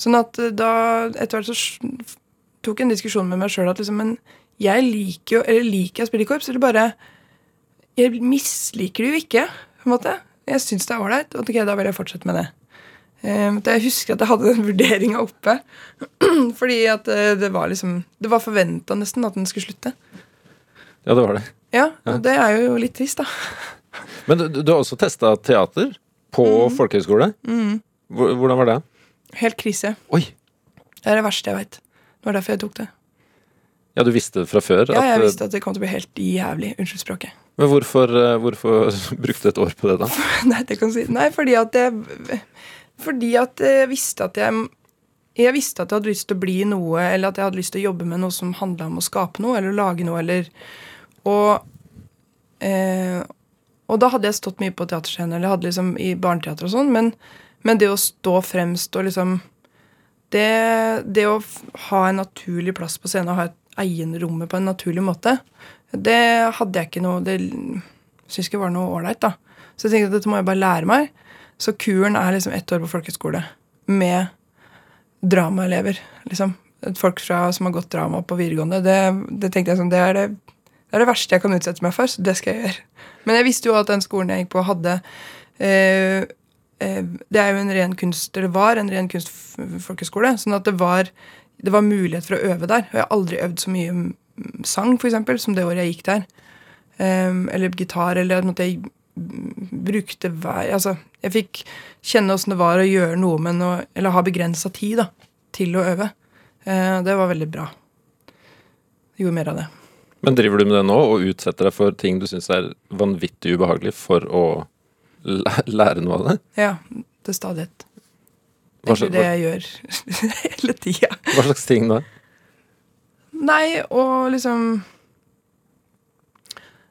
Sånn at eh, da etter hvert så tok jeg en diskusjon med meg sjøl at liksom Men jeg liker jo Eller liker jeg å spille i korps, eller bare Jeg misliker det jo ikke, på en måte. Jeg syns det er ålreit, og ok, da vil jeg fortsette med det. Eh, det- Jeg husker at jeg hadde den vurderinga oppe. Fordi at eh, det var liksom Det var forventa nesten at den skulle slutte. Ja, det var det. Ja, og det er jo litt trist, da. Men du, du har også testa teater på folkehøyskole. Mm. Hvordan var det? Helt krise. Oi! Det er det verste jeg veit. Det var derfor jeg tok det. Ja, du visste fra før? Ja, jeg at, visste at det kom til å bli helt jævlig. Unnskyld språket. Men hvorfor, eh, hvorfor brukte du et år på det, da? Nei, det kan si. Nei, fordi at jeg Fordi at jeg visste at jeg Jeg visste at jeg hadde lyst til å bli noe, eller at jeg hadde lyst til å jobbe med noe som handla om å skape noe, eller å lage noe, eller Og eh, Og da hadde jeg stått mye på teaterscenen, eller hadde liksom i barneteater og sånn, men, men det å stå fremst og liksom det, det å ha en naturlig plass på scenen og ha et eierrommet på en naturlig måte, det hadde jeg ikke noe Det syns ikke var noe ålreit, da. Så jeg tenkte at dette må jeg bare lære meg. Så kuren er liksom ett år på folkehøyskole med dramaelever, liksom. Folk fra, som har gått drama på videregående. Det, det tenkte jeg sånn, det er det, det er det verste jeg kan utsette meg for, så det skal jeg gjøre. Men jeg visste jo at den skolen jeg gikk på, hadde eh, eh, Det er jo en ren kunst, eller var en ren kunstfolkeskole, sånn at det var, det var mulighet for å øve der. Og jeg har aldri øvd så mye sang, for eksempel, som det året jeg gikk der. Um, eller gitar, eller at jeg brukte hver Altså, jeg fikk kjenne åssen det var å gjøre noe med noe Eller ha begrensa tid da, til å øve. Eh, det var veldig bra. Jeg gjorde mer av det. Men driver du med det nå og utsetter deg for ting du syns er vanvittig ubehagelig for å lære noe av det? Ja, til stadighet. Det er ikke det jeg gjør hele tida. hva slags ting da? Nei, og liksom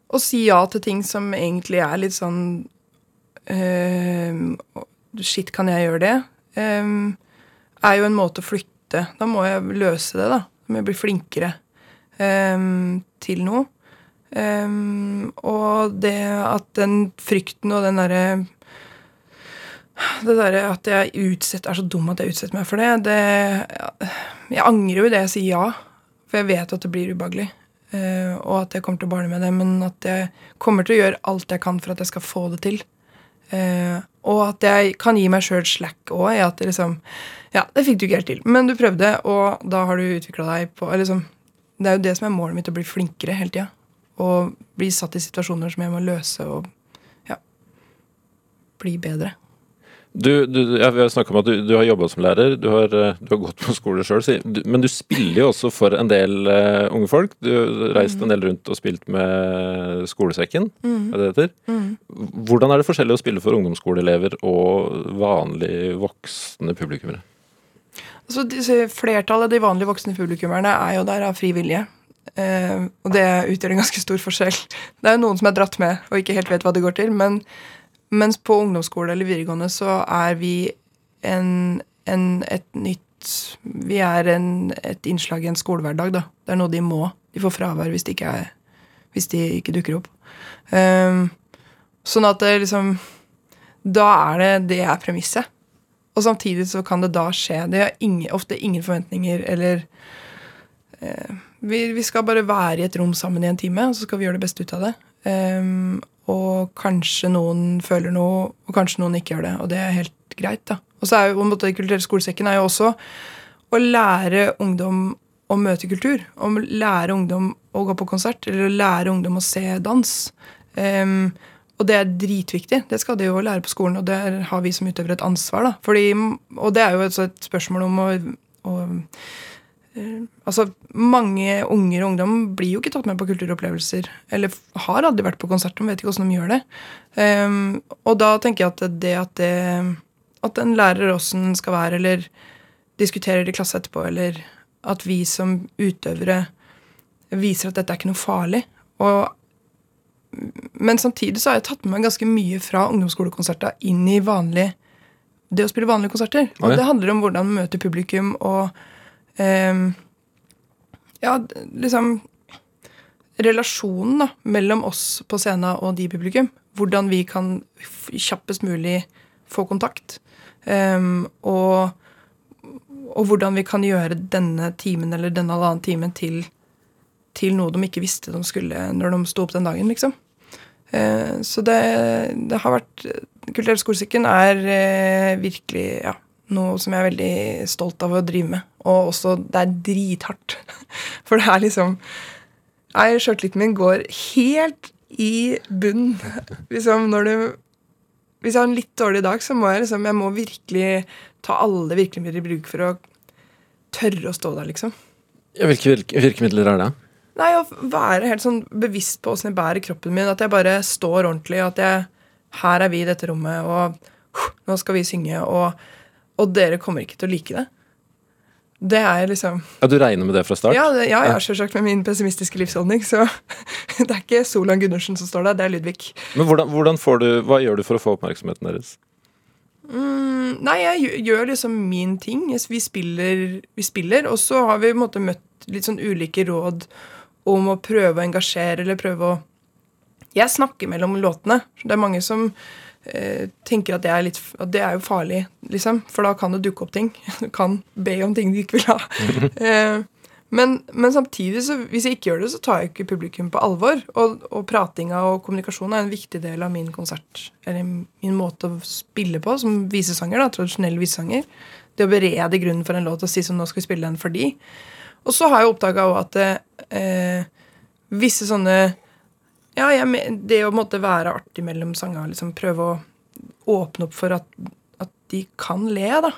Å si ja til ting som egentlig er litt sånn uh, Shit, kan jeg gjøre det? Um, er jo en måte å flytte Da må jeg løse det, da. Da må jeg bli flinkere um, til noe. Um, og det at den frykten og den derre det derre at jeg utsetter, er så dum at jeg utsetter meg for det, det Jeg angrer jo i det jeg sier ja. For jeg vet at det blir ubehagelig. Eh, og at jeg kommer til å barne med det. Men at jeg kommer til å gjøre alt jeg kan for at jeg skal få det til. Eh, og at jeg kan gi meg sjøl slack òg. Det liksom Ja, det fikk du ikke helt til, men du prøvde, og da har du utvikla deg på liksom, Det er jo det som er målet mitt, å bli flinkere hele tida. Og bli satt i situasjoner som jeg må løse, og ja Bli bedre. Du, du, ja, vi har snakka om at du, du har jobba som lærer, du har, eh, du har gått på skole sjøl, men du spiller jo også for en del uh, unge folk. Du har reist en del rundt og spilt med Skolesekken, er det det heter? Hvordan er det forskjellig å spille for ungdomsskoleelever og vanlig voksne publikummere? Altså, Flertallet av de vanlige voksne publikummerne er jo der av fri vilje. Uh, og det utgjør en ganske stor forskjell. Det er jo noen som er dratt med og ikke helt vet hva det går til. Men mens på ungdomsskole eller videregående så er vi en, en, et nytt Vi er en, et innslag i en skolehverdag, da. Det er noe de må. De får fravær hvis de ikke, er, hvis de ikke dukker opp. Um, sånn at det liksom Da er det det er premisset. Og samtidig så kan det da skje. Det er ingen, ofte ingen forventninger eller uh, vi, vi, skal bare være i et rom sammen i en time, og så skal vi gjøre det beste ut av det. Um, og kanskje noen føler noe, og kanskje noen ikke gjør det. Og det er helt greit, da. Og så er jo på en måte, Kulturell skolesekken er jo også å lære ungdom å møte kultur. Å lære ungdom å gå på konsert, eller å lære ungdom å se dans. Um, og det er dritviktig. Det skal de jo lære på skolen, og der har vi som utøvere et ansvar. da. Fordi, og det er jo et spørsmål om å, å Altså, mange unger og ungdom blir jo ikke tatt med på kulturopplevelser. Eller har aldri vært på konsert, de vet ikke hvordan de gjør det. Um, og da tenker jeg at det at, det, at en lærer åssen skal være, eller diskuterer det i klasse etterpå, eller at vi som utøvere viser at dette er ikke noe farlig. Og men samtidig så har jeg tatt med meg ganske mye fra ungdomsskolekonserter inn i vanlig, det å spille vanlige konserter. Og det handler om hvordan man møter publikum og Ja, liksom Relasjonen da, mellom oss på scenen og de publikum. Hvordan vi kan kjappest mulig få kontakt. Um, og, og, hvordan vi kan gjøre denne timen eller denne halvannen timen til til noe de ikke visste de skulle når de sto opp den dagen, liksom. Eh, så det, det, har vært Kulturell skolesekken er eh, virkelig ja, noe som jeg er veldig stolt av å drive med. Og også det er drithardt. For det er liksom Nei, Sjøltilliten min går helt i bunn. Liksom når du Hvis jeg har en litt dårlig dag, så må jeg liksom Jeg må virkelig ta alle virkemidler i bruk for å tørre å stå der, liksom. Ja, hvilke virkemidler er det? Nei, å være helt sånn bevisst på åssen jeg bærer kroppen min. At jeg bare står ordentlig. At jeg Her er vi i dette rommet, og nå skal vi synge. Og, og, dere kommer ikke til å like det. Det er liksom Ja, Du regner med det fra start? Ja, det, ja, ja selvsagt med min pessimistiske livsholdning. Så det er ikke Solan Gundersen som står der, det er Ludvig. Men hvordan, hvordan får du, Hva gjør du for å få oppmerksomheten deres? Mm, nei, jeg gjør liksom min ting. Vi spiller, vi spiller og så har vi på en måte møtt litt sånn ulike råd om å prøve å engasjere eller prøve å Jeg snakker mellom låtene. Det er mange som tenker at det, er litt, at det er jo farlig, liksom. For da kan det dukke opp ting. Du kan be om ting du ikke vil ha. eh, men, men, samtidig, så hvis jeg ikke gjør det, så tar jeg ikke publikum på alvor. Og, og pratinga og kommunikasjon er en viktig del av min konsert, eller min måte å spille på som visesanger. da, Tradisjonell visesanger. Det å berede grunnen for en låt og si som nå skal vi spille den for de. Og så har jeg oppdaga òg at eh, visse sånne Ja, jeg, det å måtte være artig mellom sanger, liksom prøve å åpne opp for at, at, de kan le, da.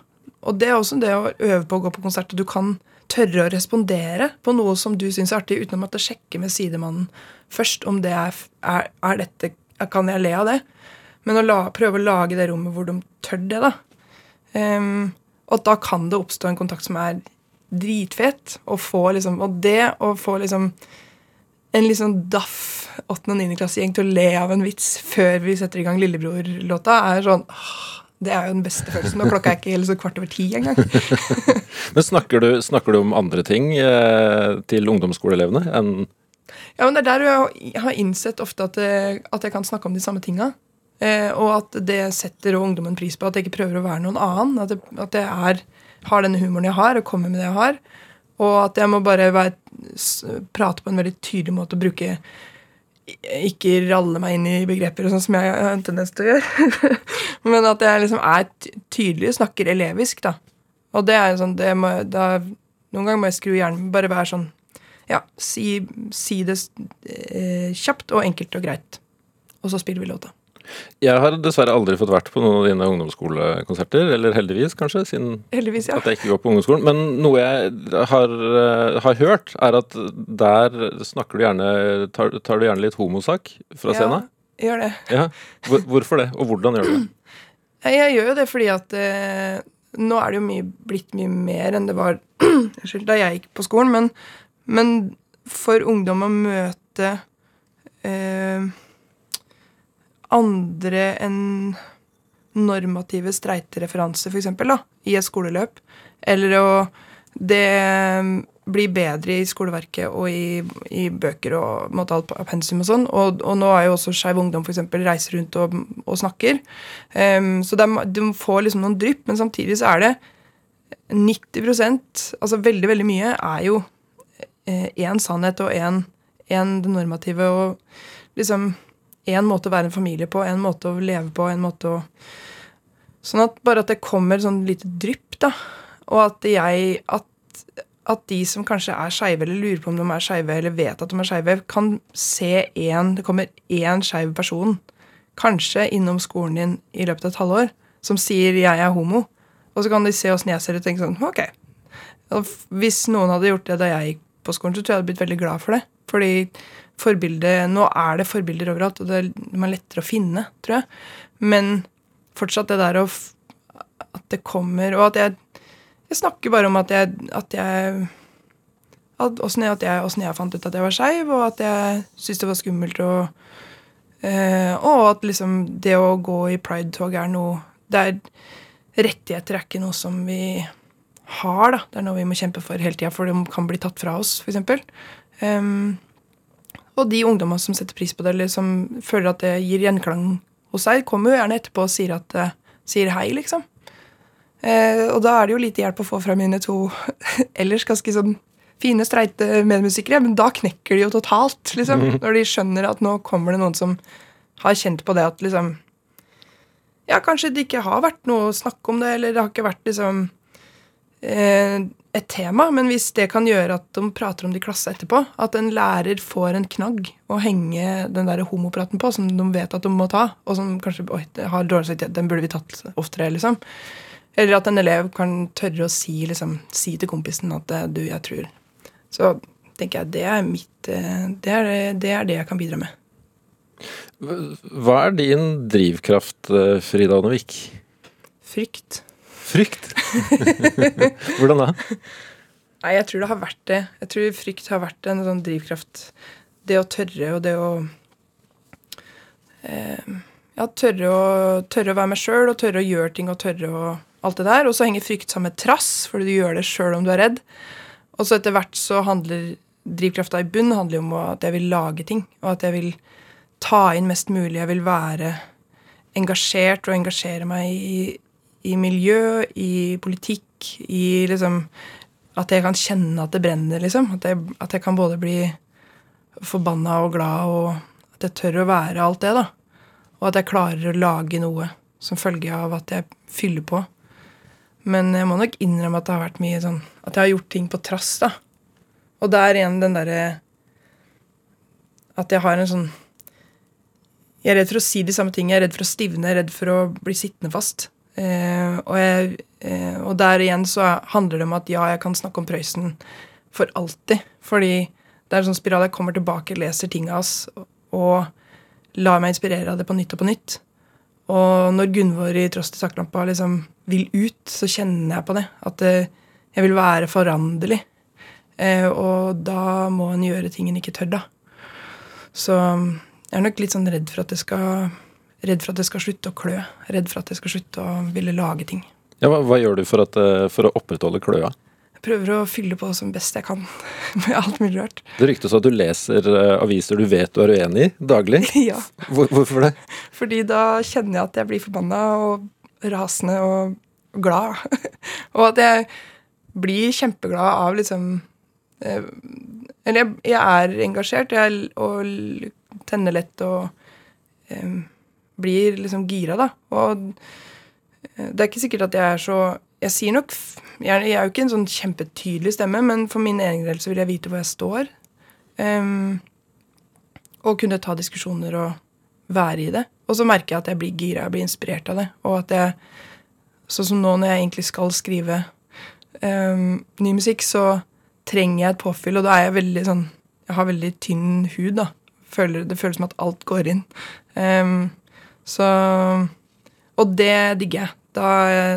Og det er også det å øve på å gå på konsert, og du kan tørre å respondere på noe som du syns er artig, uten å måtte sjekke med sidemannen først om det er, er, er dette Kan jeg le av det? Men å la, prøve å lage det rommet hvor de tør det, da. Um, og da kan det oppstå en kontakt som er dritfett. og, få liksom, og det å få liksom en sånn daff 8. og 9. klassegjeng til å le av en vits før vi setter i gang Lillebror-låta, er sånn Det er jo den beste følelsen. Og klokka er ikke så kvart over ti engang. men snakker du, snakker du, om andre ting eh, til ungdomsskoleelevene enn Ja, men det er der jeg har innsett ofte at, jeg, at jeg kan snakke om de samme tinga. Eh, og at det setter ungdommen pris på. At jeg ikke prøver å være noen annen. At jeg, at jeg er har denne humoren jeg har, og kommer med det jeg har. Og at jeg må bare være, prate på en veldig tydelig måte og bruke Ikke ralle meg inn i begreper, sånn som jeg har en tendens til å gjøre. Men at jeg liksom er tydelig snakker elevisk, da. Og det er sånn det må, da, Noen ganger må jeg skru hjernen Bare være sånn Ja, si, si det eh, kjapt og enkelt og greit. Og så spiller vi låta. Jeg har dessverre aldri fått vært på noen av dine ungdomsskolekonserter. Eller heldigvis, kanskje, siden heldigvis, ja. at jeg ikke går på ungdomsskolen. Men noe jeg har, eh, har hørt, er at der snakker du gjerne tar, tar du gjerne litt homosak fra scenen? Ja, gjør det. Ja. Hvorfor det, og hvordan gjør du det? Jeg gjør jo det fordi at eh, Nå er det jo mye, blitt mye mer enn det var da jeg gikk på skolen, men, men for ungdom å møte eh, andre enn normative streitereferanser, f.eks., i et skoleløp, eller å det blir bedre i skoleverket og i, i bøker og måte, alt pensum og sånn. Og, og, nå er jo også Skeiv Ungdom for eksempel, reiser rundt og, og snakker. Um, så de, du får liksom noen drypp, men samtidig så er det 90% altså veldig, veldig mye, er jo én eh, sannhet og én det normative og liksom én måte å være en familie på, én måte å leve på, en måte å Sånn at bare at det kommer sånn lite drypp, da, og at jeg at at de som kanskje er skeive, eller lurer på om de er skeive, eller vet at de er skeive, kan se én Det kommer én skeiv person, kanskje innom skolen din i løpet av et halvår, som sier 'jeg er homo'. Og så kan de se åssen jeg ser ut og tenke sånn Ok. Hvis noen hadde gjort det da jeg gikk på skolen, så tror jeg jeg hadde blitt veldig glad for det. Fordi forbildet Nå er det forbilder overalt, og det er lettere å finne, tror jeg. Men fortsatt det der å At det kommer Og at jeg jeg snakker bare om at jeg, at jeg Åssen jeg, jeg, jeg, fant ut at jeg var skeiv, og at jeg syntes det var skummelt. Og, eh, og at liksom det å gå i pridetog er noe det er, Rettigheter er ikke noe som vi har. da. Det er noe vi må kjempe for hele tida, for det kan bli tatt fra oss, f.eks. Um, og de ungdommene som setter pris på det, eller som føler at det gir gjenklang hos seg, kommer jo gjerne etterpå og sier, at, sier hei, liksom. Eh, og da er det jo lite hjelp å få fra mine to ellers ganske sånn fine, streite medmusikere. Men da knekker de jo totalt, liksom. Mm. Når de skjønner at nå kommer det noen som har kjent på det at liksom Ja, kanskje det ikke har vært noe å snakke om det, eller det har ikke vært liksom eh, et tema, men hvis det kan gjøre at de prater om det i klasse etterpå, at en lærer får en knagg å henge den der homopraten på, som de vet at de må ta, og som kanskje oi, har dårlig samvittighet, den burde vi tatt oftere, liksom. Eller at en elev kan tørre å si, liksom, si til kompisen at eh, 'du, jeg tror'. Så tenker jeg det er mitt eh, det er det, er det jeg kan bidra med. Hva er din drivkraft, eh, Frida Ånevik? Frykt. Frykt? Hvordan da? Nei, jeg tror det har vært det. Jeg tror frykt har vært en sånn drivkraft. Det å tørre og det å eh, Ja, tørre å, tørre å være meg sjøl og tørre å gjøre ting og tørre å alt det der. Og så henger frykt sammen med trass, fordi du gjør det sjøl om du er redd. Og så etter hvert så handler drivkrafta i bunn handler om at jeg vil lage ting. Og at jeg vil ta inn mest mulig. Jeg vil være engasjert og engasjere meg i, i miljø, i politikk, i liksom At jeg kan kjenne at det brenner, liksom. At jeg, at jeg kan både bli forbanna og glad, og at jeg tør å være alt det, da. Og at jeg klarer å lage noe som følge av at jeg fyller på. Men jeg må nok innrømme at det har vært mye sånn At jeg har gjort ting på trass, da. Og det er igjen den derre At jeg har en sånn Jeg er redd for å si de samme tingene. Jeg er redd for å stivne, jeg er redd for å bli sittende fast. Eh, og, jeg, eh, og, der igjen så handler det om at ja, jeg kan snakke om Prøysen for alltid. Fordi det er en sånn spiral. Jeg kommer tilbake, leser ting av hans og lar meg inspirere av det på nytt og på nytt. Og når Gunvor i Trost i taklampa liksom vil ut, så kjenner jeg på det. At eh, jeg vil være foranderlig. Eh, og da må en gjøre ting en ikke tør, da. Så jeg er nok litt sånn redd for at det skal Redd for at det skal slutte å klø. Redd for at det skal slutte å ville lage ting. Ja, hva, hva gjør du for, at, eh, for å opprettholde kløa? Jeg prøver å fylle på som best jeg kan med alt mulig rart. Det ryktes at du leser aviser du vet du er uenig i, daglig. ja. Hvor, hvorfor det? Fordi da kjenner jeg at jeg blir forbanna og rasende og glad. og at jeg blir kjempeglad av liksom eh, Eller jeg, jeg, er engasjert jeg, og tenner lett og eh, blir liksom gira, da. Og eh, det er ikke sikkert at jeg er så Jeg sier nok Jeg, er jo ikke en sånn kjempetydelig stemme, men for min egen del så vil jeg vite hvor jeg står. Um, og kunne ta diskusjoner og være i det. Og så merker jeg at jeg blir gira, jeg blir inspirert av det. Og at jeg Sånn som nå når jeg egentlig skal skrive um, ny musikk, så trenger jeg et påfyll, og da er jeg veldig sånn Jeg har veldig tynn hud, da. Føler, det føles som at alt går inn. Um, så Og det digger jeg. Da,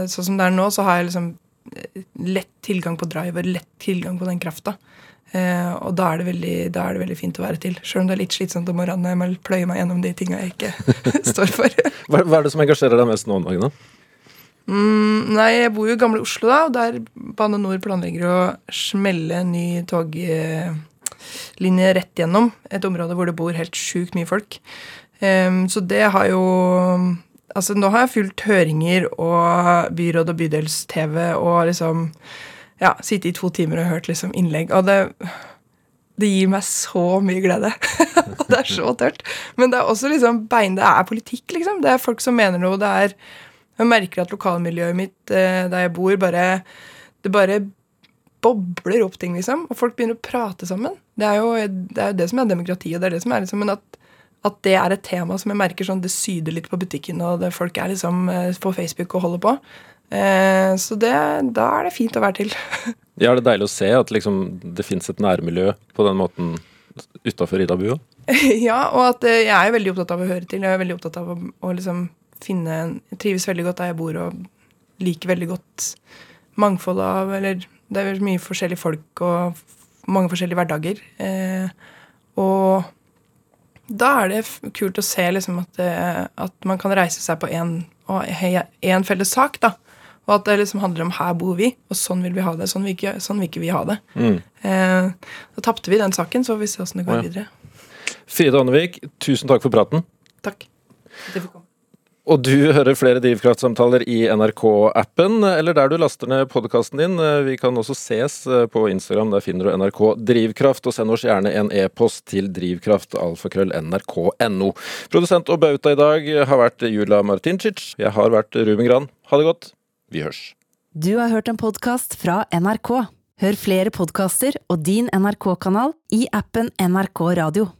sånn som det er nå, så har jeg liksom eh, lett tilgang på driver, lett tilgang på den krafta. Eh, og da er, det veldig, da er det veldig fint å være til. Sjøl om det er litt slitsomt om morgenen når jeg må pløye meg gjennom de tinga jeg ikke står for. Hva, hva er det som engasjerer deg mest nå om dagen? da? Mm, nei, jeg bor jo i gamle Oslo, da, og der Bane Nor planlegger å smelle en ny toglinje rett gjennom et område hvor det bor helt sjukt mye folk. Em, så det har jo Altså, nå har jeg fulgt høringer og byråd- og bydels-TV og liksom Ja, sittet i to timer og hørt liksom innlegg. Og det det gir meg så mye glede. og det er så tørt. Men det er også liksom bein, det er politikk, liksom. Det er folk som mener noe. Det er Jeg merker at lokalmiljøet mitt eh, der jeg bor, bare Det bare bobler opp ting, liksom. Og folk begynner å prate sammen. Det er jo det, er jo det som er demokrati, og det er det som er liksom Men at, at det er et tema som jeg merker sånn Det syder litt på butikken, og det, folk er liksom eh, på Facebook og holder på. Eh, så det, da er det fint å være til. Ja, er det deilig å se at liksom, det fins et nærmiljø på den måten utafor Idabua? ja, og at eh, jeg er veldig opptatt av å høre til. Jeg er veldig opptatt av å, å liksom finne Jeg trives veldig godt der jeg bor, og liker veldig godt mangfold av Eller det er mye forskjellige folk og mange forskjellige hverdager. Eh, og da er det kult å se liksom at, det, at man kan reise seg på én felles sak, da. Og at det liksom handler om 'her bor vi', og sånn vil vi ha det. Sånn vil ikke, sånn vil ikke vi ha det. Mm. Eh, da tapte vi den saken, så vi se åssen det går ja. videre. Frida Annevik, tusen takk for praten. Takk. Det får fikk komme. Og du hører flere Drivkraftsamtaler i NRK-appen, eller der du laster ned podkasten din. Vi kan også ses på Instagram, der finner du NRK Drivkraft. Og send oss gjerne en e-post til drivkraftalfakrøll.nrk.no. Produsent og bauta i dag har vært Jula Martincic. Jeg har vært Ruben Gran. Ha det godt. Vi hørs. Du har hørt en podkast fra NRK. Hør flere podkaster og din NRK-kanal i appen NRK Radio.